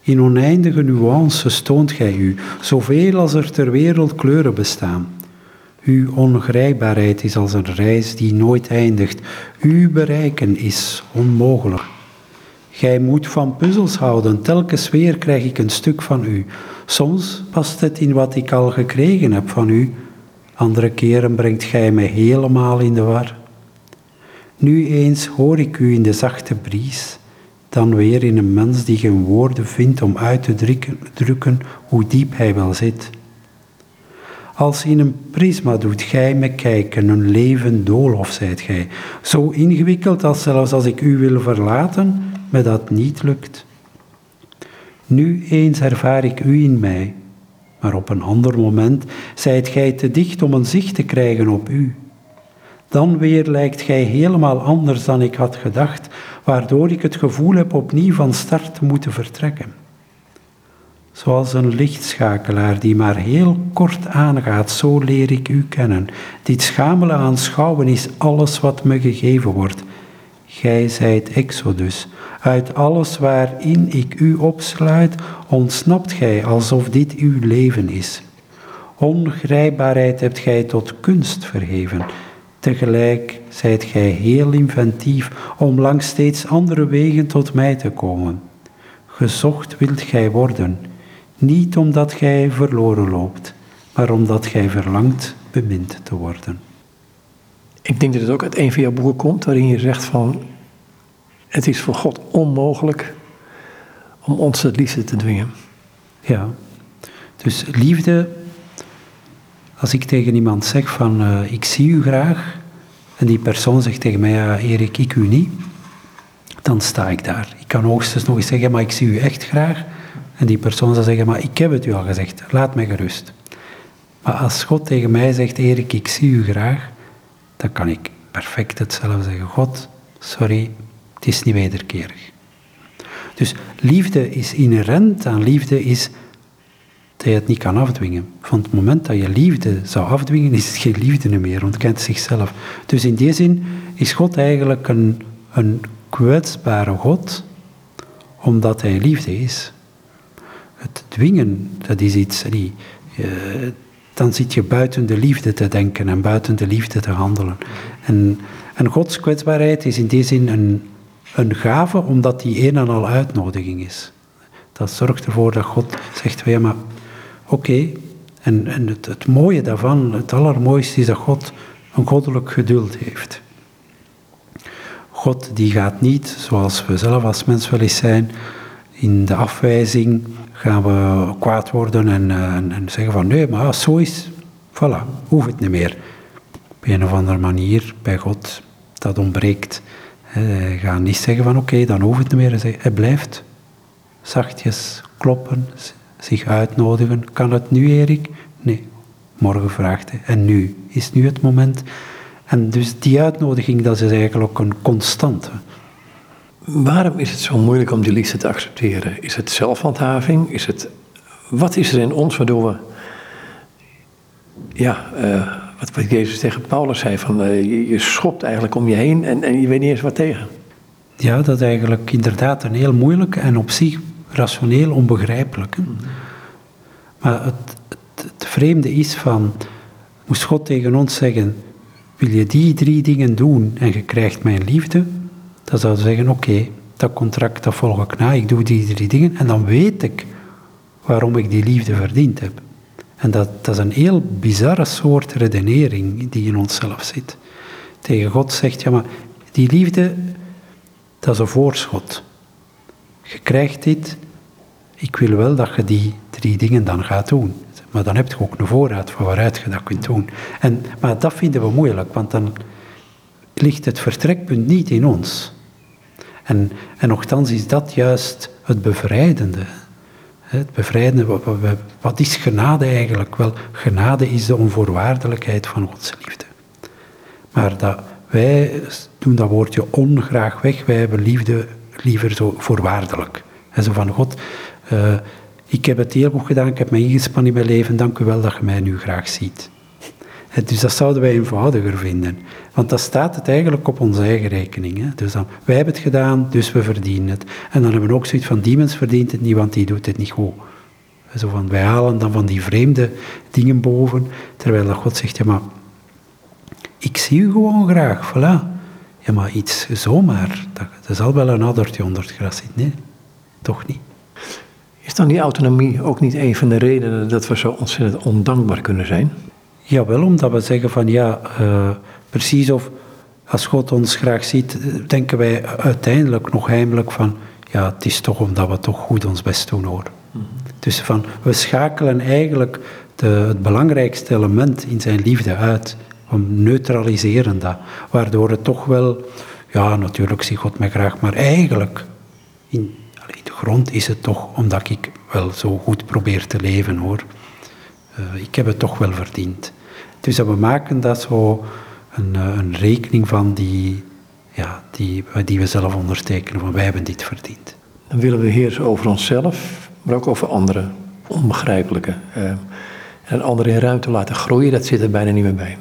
In oneindige nuances toont gij u, zoveel als er ter wereld kleuren bestaan. Uw ongrijpbaarheid is als een reis die nooit eindigt. Uw bereiken is onmogelijk. Gij moet van puzzels houden, telkens weer krijg ik een stuk van u. Soms past het in wat ik al gekregen heb van u, andere keren brengt gij mij helemaal in de war. Nu eens hoor ik u in de zachte bries, dan weer in een mens die geen woorden vindt om uit te drukken, drukken hoe diep hij wel zit. Als in een prisma doet gij me kijken, een leven doolhof zijt gij. Zo ingewikkeld als zelfs als ik u wil verlaten, me dat niet lukt. Nu eens ervaar ik u in mij, maar op een ander moment zijt gij te dicht om een zicht te krijgen op u. Dan weer lijkt gij helemaal anders dan ik had gedacht, waardoor ik het gevoel heb opnieuw van start te moeten vertrekken. Zoals een lichtschakelaar die maar heel kort aangaat, zo leer ik u kennen. Dit schamele aanschouwen is alles wat me gegeven wordt. Gij zijt Exodus. Uit alles waarin ik u opsluit, ontsnapt gij alsof dit uw leven is. Ongrijpbaarheid hebt gij tot kunst verheven. Tegelijk zijt gij heel inventief om langs steeds andere wegen tot mij te komen. Gezocht wilt gij worden, niet omdat gij verloren loopt, maar omdat gij verlangt bemind te worden. Ik denk dat het ook uit een van jouw boeken komt, waarin je zegt van, het is voor God onmogelijk om ons het liefde te dwingen. Ja, dus liefde als ik tegen iemand zeg van uh, ik zie u graag en die persoon zegt tegen mij ja Erik, ik u niet, dan sta ik daar. Ik kan hoogstens nog eens zeggen maar ik zie u echt graag en die persoon zal zeggen maar ik heb het u al gezegd, laat mij gerust. Maar als God tegen mij zegt Erik, ik zie u graag, dan kan ik perfect hetzelfde zeggen. God, sorry, het is niet wederkerig. Dus liefde is inherent aan liefde is dat je het niet kan afdwingen. Van het moment dat je liefde zou afdwingen, is het geen liefde meer, ontkent zichzelf. Dus in die zin is God eigenlijk een, een kwetsbare God, omdat hij liefde is. Het dwingen, dat is iets, die, uh, dan zit je buiten de liefde te denken en buiten de liefde te handelen. En, en Gods kwetsbaarheid is in die zin een, een gave, omdat die een en al uitnodiging is. Dat zorgt ervoor dat God zegt, ja, maar Oké, en, en het, het, mooie daarvan, het allermooiste is dat God een goddelijk geduld heeft. God die gaat niet, zoals we zelf als mens wel eens zijn, in de afwijzing gaan we kwaad worden en, eh, en, en zeggen van nee, maar als zo is, voilà, hoeft het niet meer. Op een of andere manier bij God, dat ontbreekt. Gaat niet zeggen van oké, dan hoeft het niet meer. Hij blijft zachtjes kloppen, zich uitnodigen. Kan het nu, Erik? Nee. Morgen vraagt hij. En nu? Is nu het moment? En dus die uitnodiging, dat is eigenlijk ook een constante. Waarom is het zo moeilijk om die liefde te accepteren? Is het zelfhandhaving? Is het, wat is er in ons waardoor we, ja, uh, wat, Jezus tegen Paulus zei, van uh, je, schopt eigenlijk om je heen en, en je weet niet eens wat tegen? Ja, dat is eigenlijk inderdaad een heel moeilijk en op zich rationeel onbegrijpelijk. Maar het, het, het, vreemde is van, moest God tegen ons zeggen, wil je die drie dingen doen en je krijgt mijn liefde, dan zou zeggen, oké, dat contract dat volg ik na, ik doe die drie dingen en dan weet ik waarom ik die liefde verdiend heb. En dat, dat is een heel bizarre soort redenering die in onszelf zit. Tegen God zegt, ja maar die liefde, dat is een voorschot. Je krijgt dit, ik wil wel dat je die drie dingen dan gaat doen. Maar dan heb je ook een voorraad van waaruit je dat kunt doen. En, maar dat vinden we moeilijk, want dan ligt het vertrekpunt niet in ons. En, en is dat juist het bevrijdende. Het bevrijdende, wat, wat is genade eigenlijk? Wel, genade is de onvoorwaardelijkheid van Gods liefde. Maar dat, wij doen dat woordje ongraag weg, wij hebben liefde liever zo voorwaardelijk. En zo van God, uh, ik heb het heel goed gedaan, ik heb me ingespannen in mijn leven, dank u wel dat je mij nu graag ziet. Dus dat zouden wij eenvoudiger vinden. Want dan staat het eigenlijk op onze eigen rekening. Hè? Dus dan, wij hebben het gedaan, dus we verdienen het. En dan hebben we ook zoiets van, die mens verdient het niet, want die doet het niet goed. Zo van, wij halen dan van die vreemde dingen boven, terwijl dat God zegt, ja maar, ik zie u gewoon graag, voilà. Ja maar iets zomaar, dat, dat zal wel een addertje onder het gras zitten, nee, toch niet. Is dan die autonomie ook niet een van de redenen dat we zo ontzettend ondankbaar kunnen zijn? Jawel, omdat we zeggen van ja, uh, precies of als God ons graag ziet, denken wij uiteindelijk nog heimelijk van ja, het is toch omdat we toch goed ons best doen hoor. Mhm. Dus van, we schakelen eigenlijk de, het belangrijkste element in zijn liefde uit. We neutraliseren dat, waardoor het toch wel, ja, natuurlijk zie God mij graag, maar eigenlijk, in, in de grond is het toch omdat ik wel zo goed probeer te leven hoor. Uh, ik heb het toch wel verdiend. Dus we maken dat zo een, eh, een rekening van die, ja, die, die we zelf ondertekenen, van wij hebben dit verdiend. Dan willen we heersen over onszelf, maar ook over anderen. Onbegrijpelijke. Uh, en anderen in ruimte laten groeien, dat zit er bijna niet meer bij.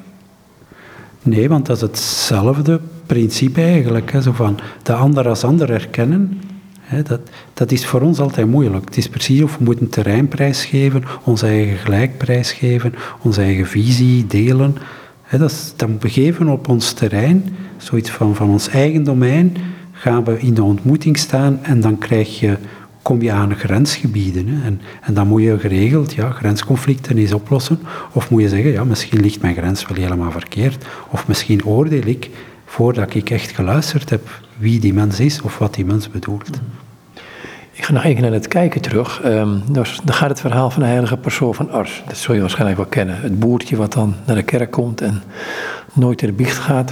Nee, want dat is hetzelfde principe eigenlijk. Hè, zo van de ander als ander erkennen. Hè, dat, dat is voor ons altijd moeilijk. Het is precies of we moeten terreinprijs geven, onze eigen gelijkprijs geven, onze eigen visie delen. Hè, dat dan begeven op ons terrein, zoiets van, van ons eigen domein, gaan we in de ontmoeting staan en dan krijg je kom je aan grensgebieden. En, en dan moet je geregeld ja, grensconflicten eens oplossen. Of moet je zeggen, ja, misschien ligt mijn grens wel helemaal verkeerd. Of misschien oordeel ik, voordat ik echt geluisterd heb, wie die mens is of wat die mens bedoelt. Ik ga nog even naar het kijken terug. Um, dan gaat het verhaal van de heilige persoon van Ars. Dat zul je waarschijnlijk wel kennen. Het boertje wat dan naar de kerk komt en nooit de biecht gaat.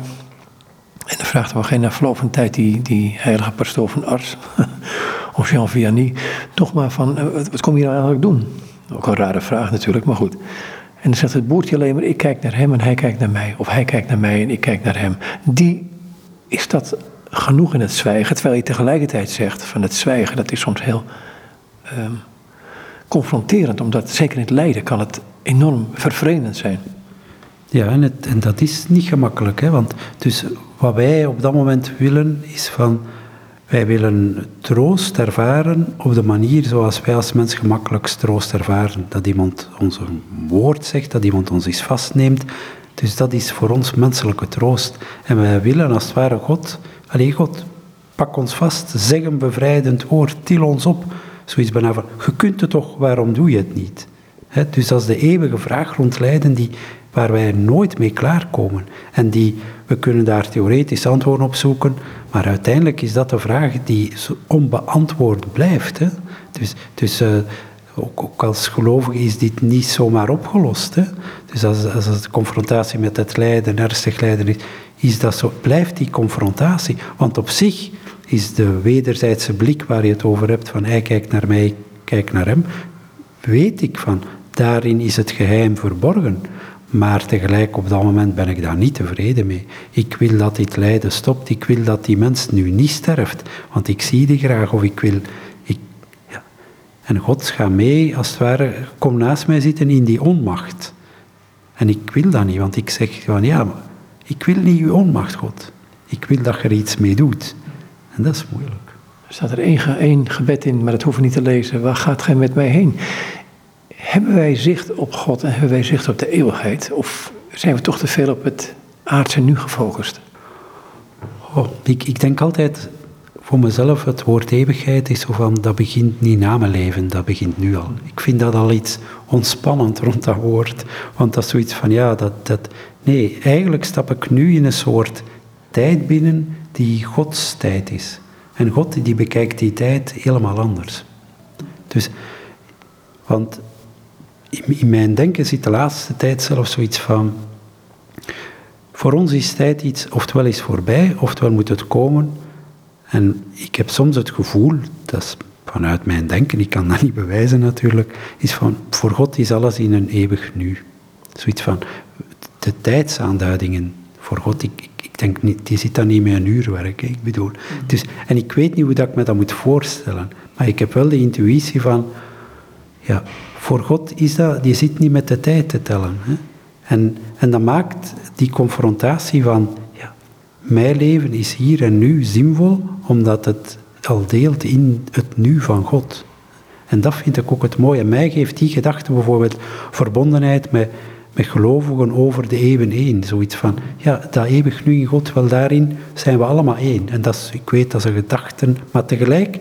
En dan vraagt geen na verloop van tijd die, die heilige pastoor van Ars of Jean Vianney, toch maar van, eh, wat kom je nou eigenlijk doen? Ook een rare vraag natuurlijk, maar goed. En dan zegt het boertje alleen maar, ik kijk naar hem en hij kijkt naar mij. Of hij kijkt naar mij en ik kijk naar hem. Die, is dat genoeg in het zwijgen? Terwijl je tegelijkertijd zegt van het zwijgen, dat is soms heel um, confronterend. Omdat zeker in het lijden kan het enorm vervreemdend zijn. Ja, en, het, en dat is niet gemakkelijk. Hè? Want dus wat wij op dat moment willen is van wij willen troost ervaren op de manier zoals wij als mens gemakkelijk troost ervaren. Dat iemand ons een woord zegt, dat iemand ons iets vastneemt. Dus dat is voor ons menselijke troost. En wij willen als het ware God, alleen God, pak ons vast, zeg een bevrijdend woord, til ons op. Zoiets bijna van, je kunt het toch, waarom doe je het niet? dus dat is de eeuwige vraag rond lijden die, waar wij nooit mee klaarkomen. En die, we kunnen daar theoretisch antwoorden op zoeken, maar uiteindelijk is dat de vraag die onbeantwoord blijft. Dus, dus uh, ook, als gelovige is dit niet zomaar opgelost. Dus als, als de confrontatie met het lijden, ernstig lijden is, is dat zo, blijft die confrontatie. Want op zich is de wederzijdse blik waar je het over hebt, van hij kijkt naar mij, ik kijk naar hem, weet ik van, daarin is het geheim verborgen. Maar tegelijk op dat moment ben ik daar niet tevreden mee. Ik wil dat dit lijden stopt. Ik wil dat die mens nu niet sterft. Want ik zie die graag of ik wil... Ik, ja. En God gaat mee, als het ware, kom naast mij zitten in die onmacht. En ik wil dat niet, want ik zeg van ja, ik wil niet uw onmacht, God. Ik wil dat je er iets mee doet. En dat is moeilijk. Er staat er één, één gebed in, maar dat hoeven we niet te lezen. Waar gaat gij met mij heen? Hebben wij zicht op God en hebben wij zicht op de eeuwigheid? Of zijn we toch te veel op het aardse nu gefocust? Oh, ik, ik denk altijd voor mezelf, het woord eeuwigheid is zo van, dat begint niet na mijn leven, dat begint nu al. Ik vind dat al iets ontspannend rond dat woord. Want dat is zoiets van, ja, dat, dat... Nee, eigenlijk stap ik nu in een soort tijd binnen die Gods tijd is. En God die bekijkt die tijd helemaal anders. Dus, want in mijn denken zit de laatste tijd zelfs zoiets van. Voor ons is tijd iets, oftewel is voorbij, oftewel moet het komen. En ik heb soms het gevoel, dat is vanuit mijn denken, ik kan dat niet bewijzen natuurlijk, is van, voor God is alles in een eeuwig nu. Zoiets van, de tijdsaanduidingen voor God, ik, ik, denk niet, die zit dan niet met een uurwerk, ik bedoel. Dus, en ik weet niet hoe dat ik me dat moet voorstellen, maar ik heb wel de intuïtie van, ja, voor God is dat, die zit niet met de tijd te tellen. Hè? En, en dat maakt die confrontatie van, mijn leven is hier en nu zinvol, omdat het al deelt in het nu van God. En dat vind ik ook het mooie. Mij geeft die gedachte bijvoorbeeld verbondenheid met, met gelovigen over de eeuwen één. Zoiets van, ja, dat eeuwig nu in God, wel daarin zijn we allemaal één. En dat is, ik weet, dat is een gedachte, maar tegelijk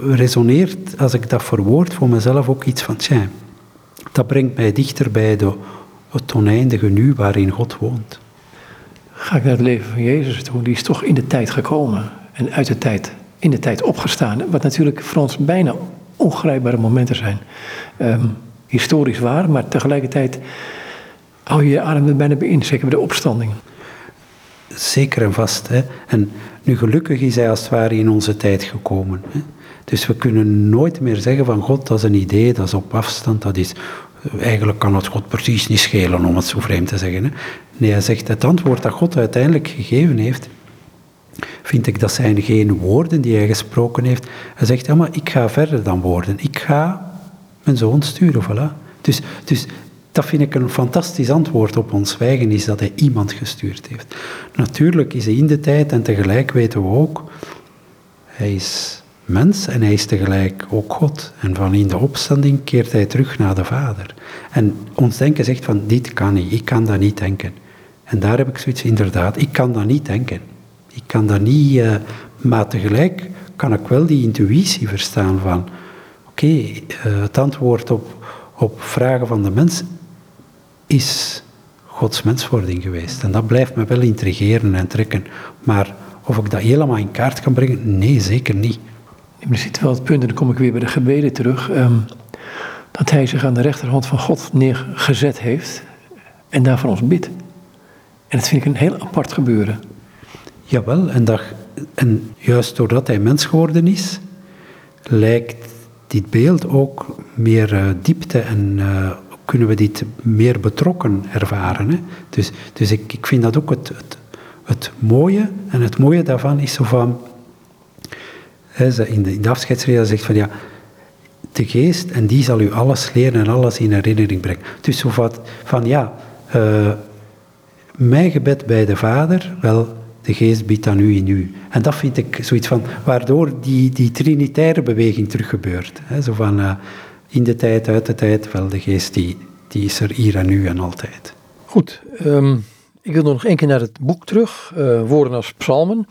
resoneert, als ik dat verwoord voor mezelf, ook iets van, tja, dat brengt mij dichter bij de, het oneindige nu waarin God woont. Ga ik naar het leven van Jezus toe, die is toch in de tijd gekomen en uit de tijd, in de tijd opgestaan. Wat natuurlijk voor ons bijna ongrijpbare momenten zijn. Um, historisch waar, maar tegelijkertijd hou je je adem er bijna bij in, zeker bij de opstanding. Zeker en vast. Hè. En nu gelukkig is hij als het ware in onze tijd gekomen. Hè. Dus we kunnen nooit meer zeggen van God, dat is een idee, dat is op afstand, dat is... Eigenlijk kan het God precies niet schelen, om het zo vreemd te zeggen. Hè. Nee, hij zegt, het antwoord dat God uiteindelijk gegeven heeft, vind ik dat zijn geen woorden die hij gesproken heeft. Hij zegt, ja, maar ik ga verder dan woorden. Ik ga mijn zoon sturen, voilà. Dus, dus dat vind ik een fantastisch antwoord op ons zwijgen, is dat hij iemand gestuurd heeft. Natuurlijk is hij in de tijd en tegelijk weten we ook, hij is mens en hij is tegelijk ook God. En van in de opstanding keert hij terug naar de Vader. En ons denken zegt van, dit kan niet, ik kan dat niet denken. En daar heb ik zoiets, inderdaad, ik kan dat niet denken. Ik kan dat niet, uh, maar tegelijk kan ik wel die intuïtie verstaan van, oké, uh, het antwoord op, op vragen van de mens is Gods menswording geweest. En dat blijft me wel intrigeren en trekken. Maar of ik dat helemaal in kaart kan brengen, nee, zeker niet. Ziet wel het punt, en dan kom ik weer bij de gebeden terug, um, dat hij zich aan de rechterhand van God neergezet heeft en daar voor ons bidt. En dat vind ik een heel apart gebeuren. Jawel, en, dat, en juist doordat hij mens geworden is, lijkt dit beeld ook meer uh, diepte en uh, kunnen we dit meer betrokken ervaren. Hè? Dus, dus ik, ik vind dat ook het, het, het mooie. En het mooie daarvan is zo van... In, de, afscheidsreden zegt van ja... De geest, en die zal u alles leren en alles in herinnering brengen. Dus zo van, van ja... Uh, mijn gebed bij de Vader, wel, de geest biedt aan u in u. En dat vind ik zoiets van, waardoor die, die trinitaire beweging terug gebeurt. Zo van, uh, in de tijd, uit de tijd, wel de geest die, die is er hier en nu en altijd. Goed, um, ik wil nog één keer naar het boek terug, uh, woorden als psalmen.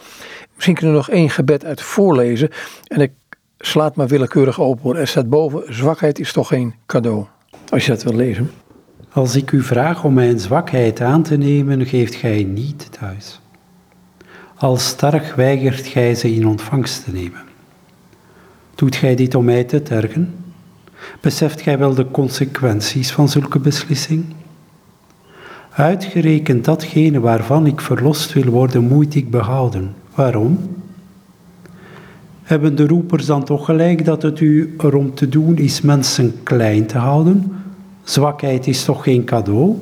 Misschien kunnen we nog één gebed uit voorlezen. En ik sla het maar willekeurig open. Er staat boven, zwakheid is toch geen cadeau. Als je dat wil lezen. Als ik u vraag om mijn zwakheid aan te nemen, geeft gij niet thuis. Als sterk weigert gij ze in ontvangst te nemen. Doet gij dit om mij te tergen? Beseft gij wel de consequenties van zulke beslissing? Uitgerekend datgene waarvan ik verlost wil worden, moet ik behouden. Waarom? Hebben de roepers dan toch gelijk dat het u erom te doen is mensen klein te houden? Zwakheid is toch geen cadeau?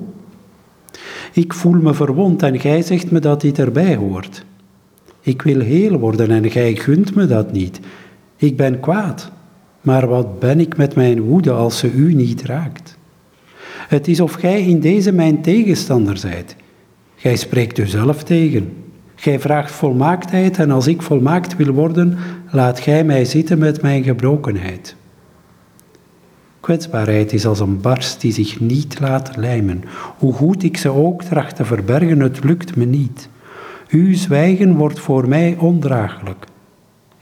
Ik voel me verwond en gij zegt me dat dit erbij hoort. Ik wil heel worden en gij gunt me dat niet. Ik ben kwaad. Maar wat ben ik met mijn woede als ze u niet raakt? Het is of gij in deze mijn tegenstander zijt. Gij spreekt uzelf tegen. Gij vraagt volmaaktheid en als ik volmaakt wil worden, laat gij mij zitten met mijn gebrokenheid. Kwetsbaarheid is als een barst die zich niet laat lijmen. Hoe goed ik ze ook tracht te verbergen, het lukt me niet. Uw zwijgen wordt voor mij ondraaglijk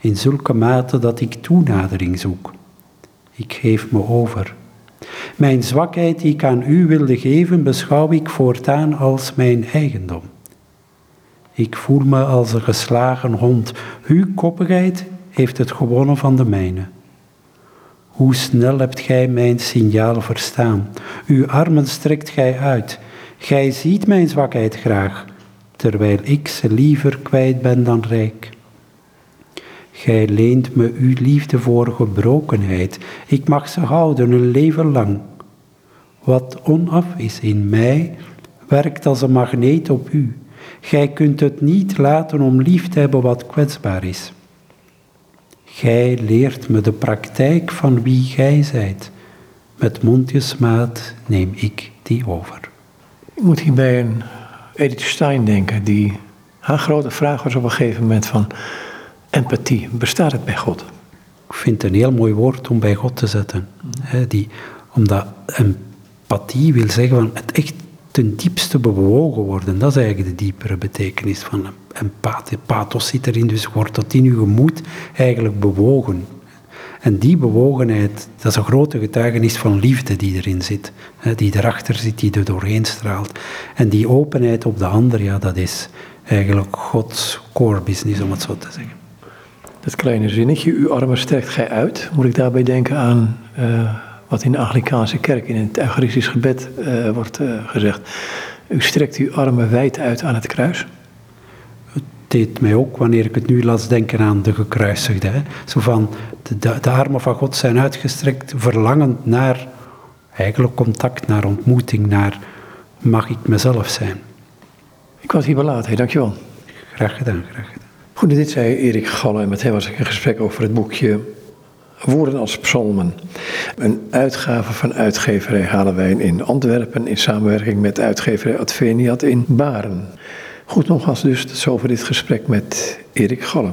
in zulke mate dat ik toenadering zoek. Ik geef me over. Mijn zwakheid die ik aan u wilde geven, beschouw ik voortaan als mijn eigendom. Ik voel me als een geslagen hond. Uw koppigheid heeft het gewonnen van de mijne. Hoe snel hebt gij mijn signaal verstaan? Uw armen strekt gij uit. Gij ziet mijn zwakheid graag, terwijl ik ze liever kwijt ben dan rijk. Gij leent me uw liefde voor gebrokenheid. Ik mag ze houden een leven lang. Wat onaf is in mij, werkt als een magneet op u. Gij kunt het niet laten om lief te hebben wat kwetsbaar is. Gij leert me de praktijk van wie gij zijt. Met mondjesmaat neem ik die over. Ik moet hierbij een Edith Stein denken, die haar grote vraag was op een gegeven moment van Empathie, bestaat het bij God? Ik vind het een heel mooi woord om bij God te zetten. die, omdat empathie wil zeggen van het echt ten diepste bewogen worden. Dat is eigenlijk de diepere betekenis van empathie. Pathos zit erin, dus wordt dat in uw gemoed eigenlijk bewogen. En die bewogenheid, dat is een grote getuigenis van liefde die erin zit. die erachter zit, die er doorheen straalt. En die openheid op de ander, ja, dat is eigenlijk Gods core business, om het zo te zeggen dat kleine zinnetje, uw armen strekt gij uit. Moet ik daarbij denken aan uh, wat in de Anglikaanse kerk in het Eucharistisch gebed uh, wordt uh, gezegd. U strekt uw armen wijd uit aan het kruis. Het deed mij ook, wanneer ik het nu las, denken aan de gekruisigde. Hè? Zo van, de, de, de armen van God zijn uitgestrekt, verlangend naar eigenlijk contact, naar ontmoeting, naar mag ik mezelf zijn. Ik was hier belaten, dankjewel. Graag gedaan, graag gedaan. Goed, dit zei Erik Galle en met hem was ik in gesprek over het boekje Woorden als Psalmen. Een uitgave van uitgeverij Halewijn in Antwerpen in samenwerking met uitgeverij Adveniat in Baren. Goed, nogmaals dus, tot zover dit gesprek met Erik Galle.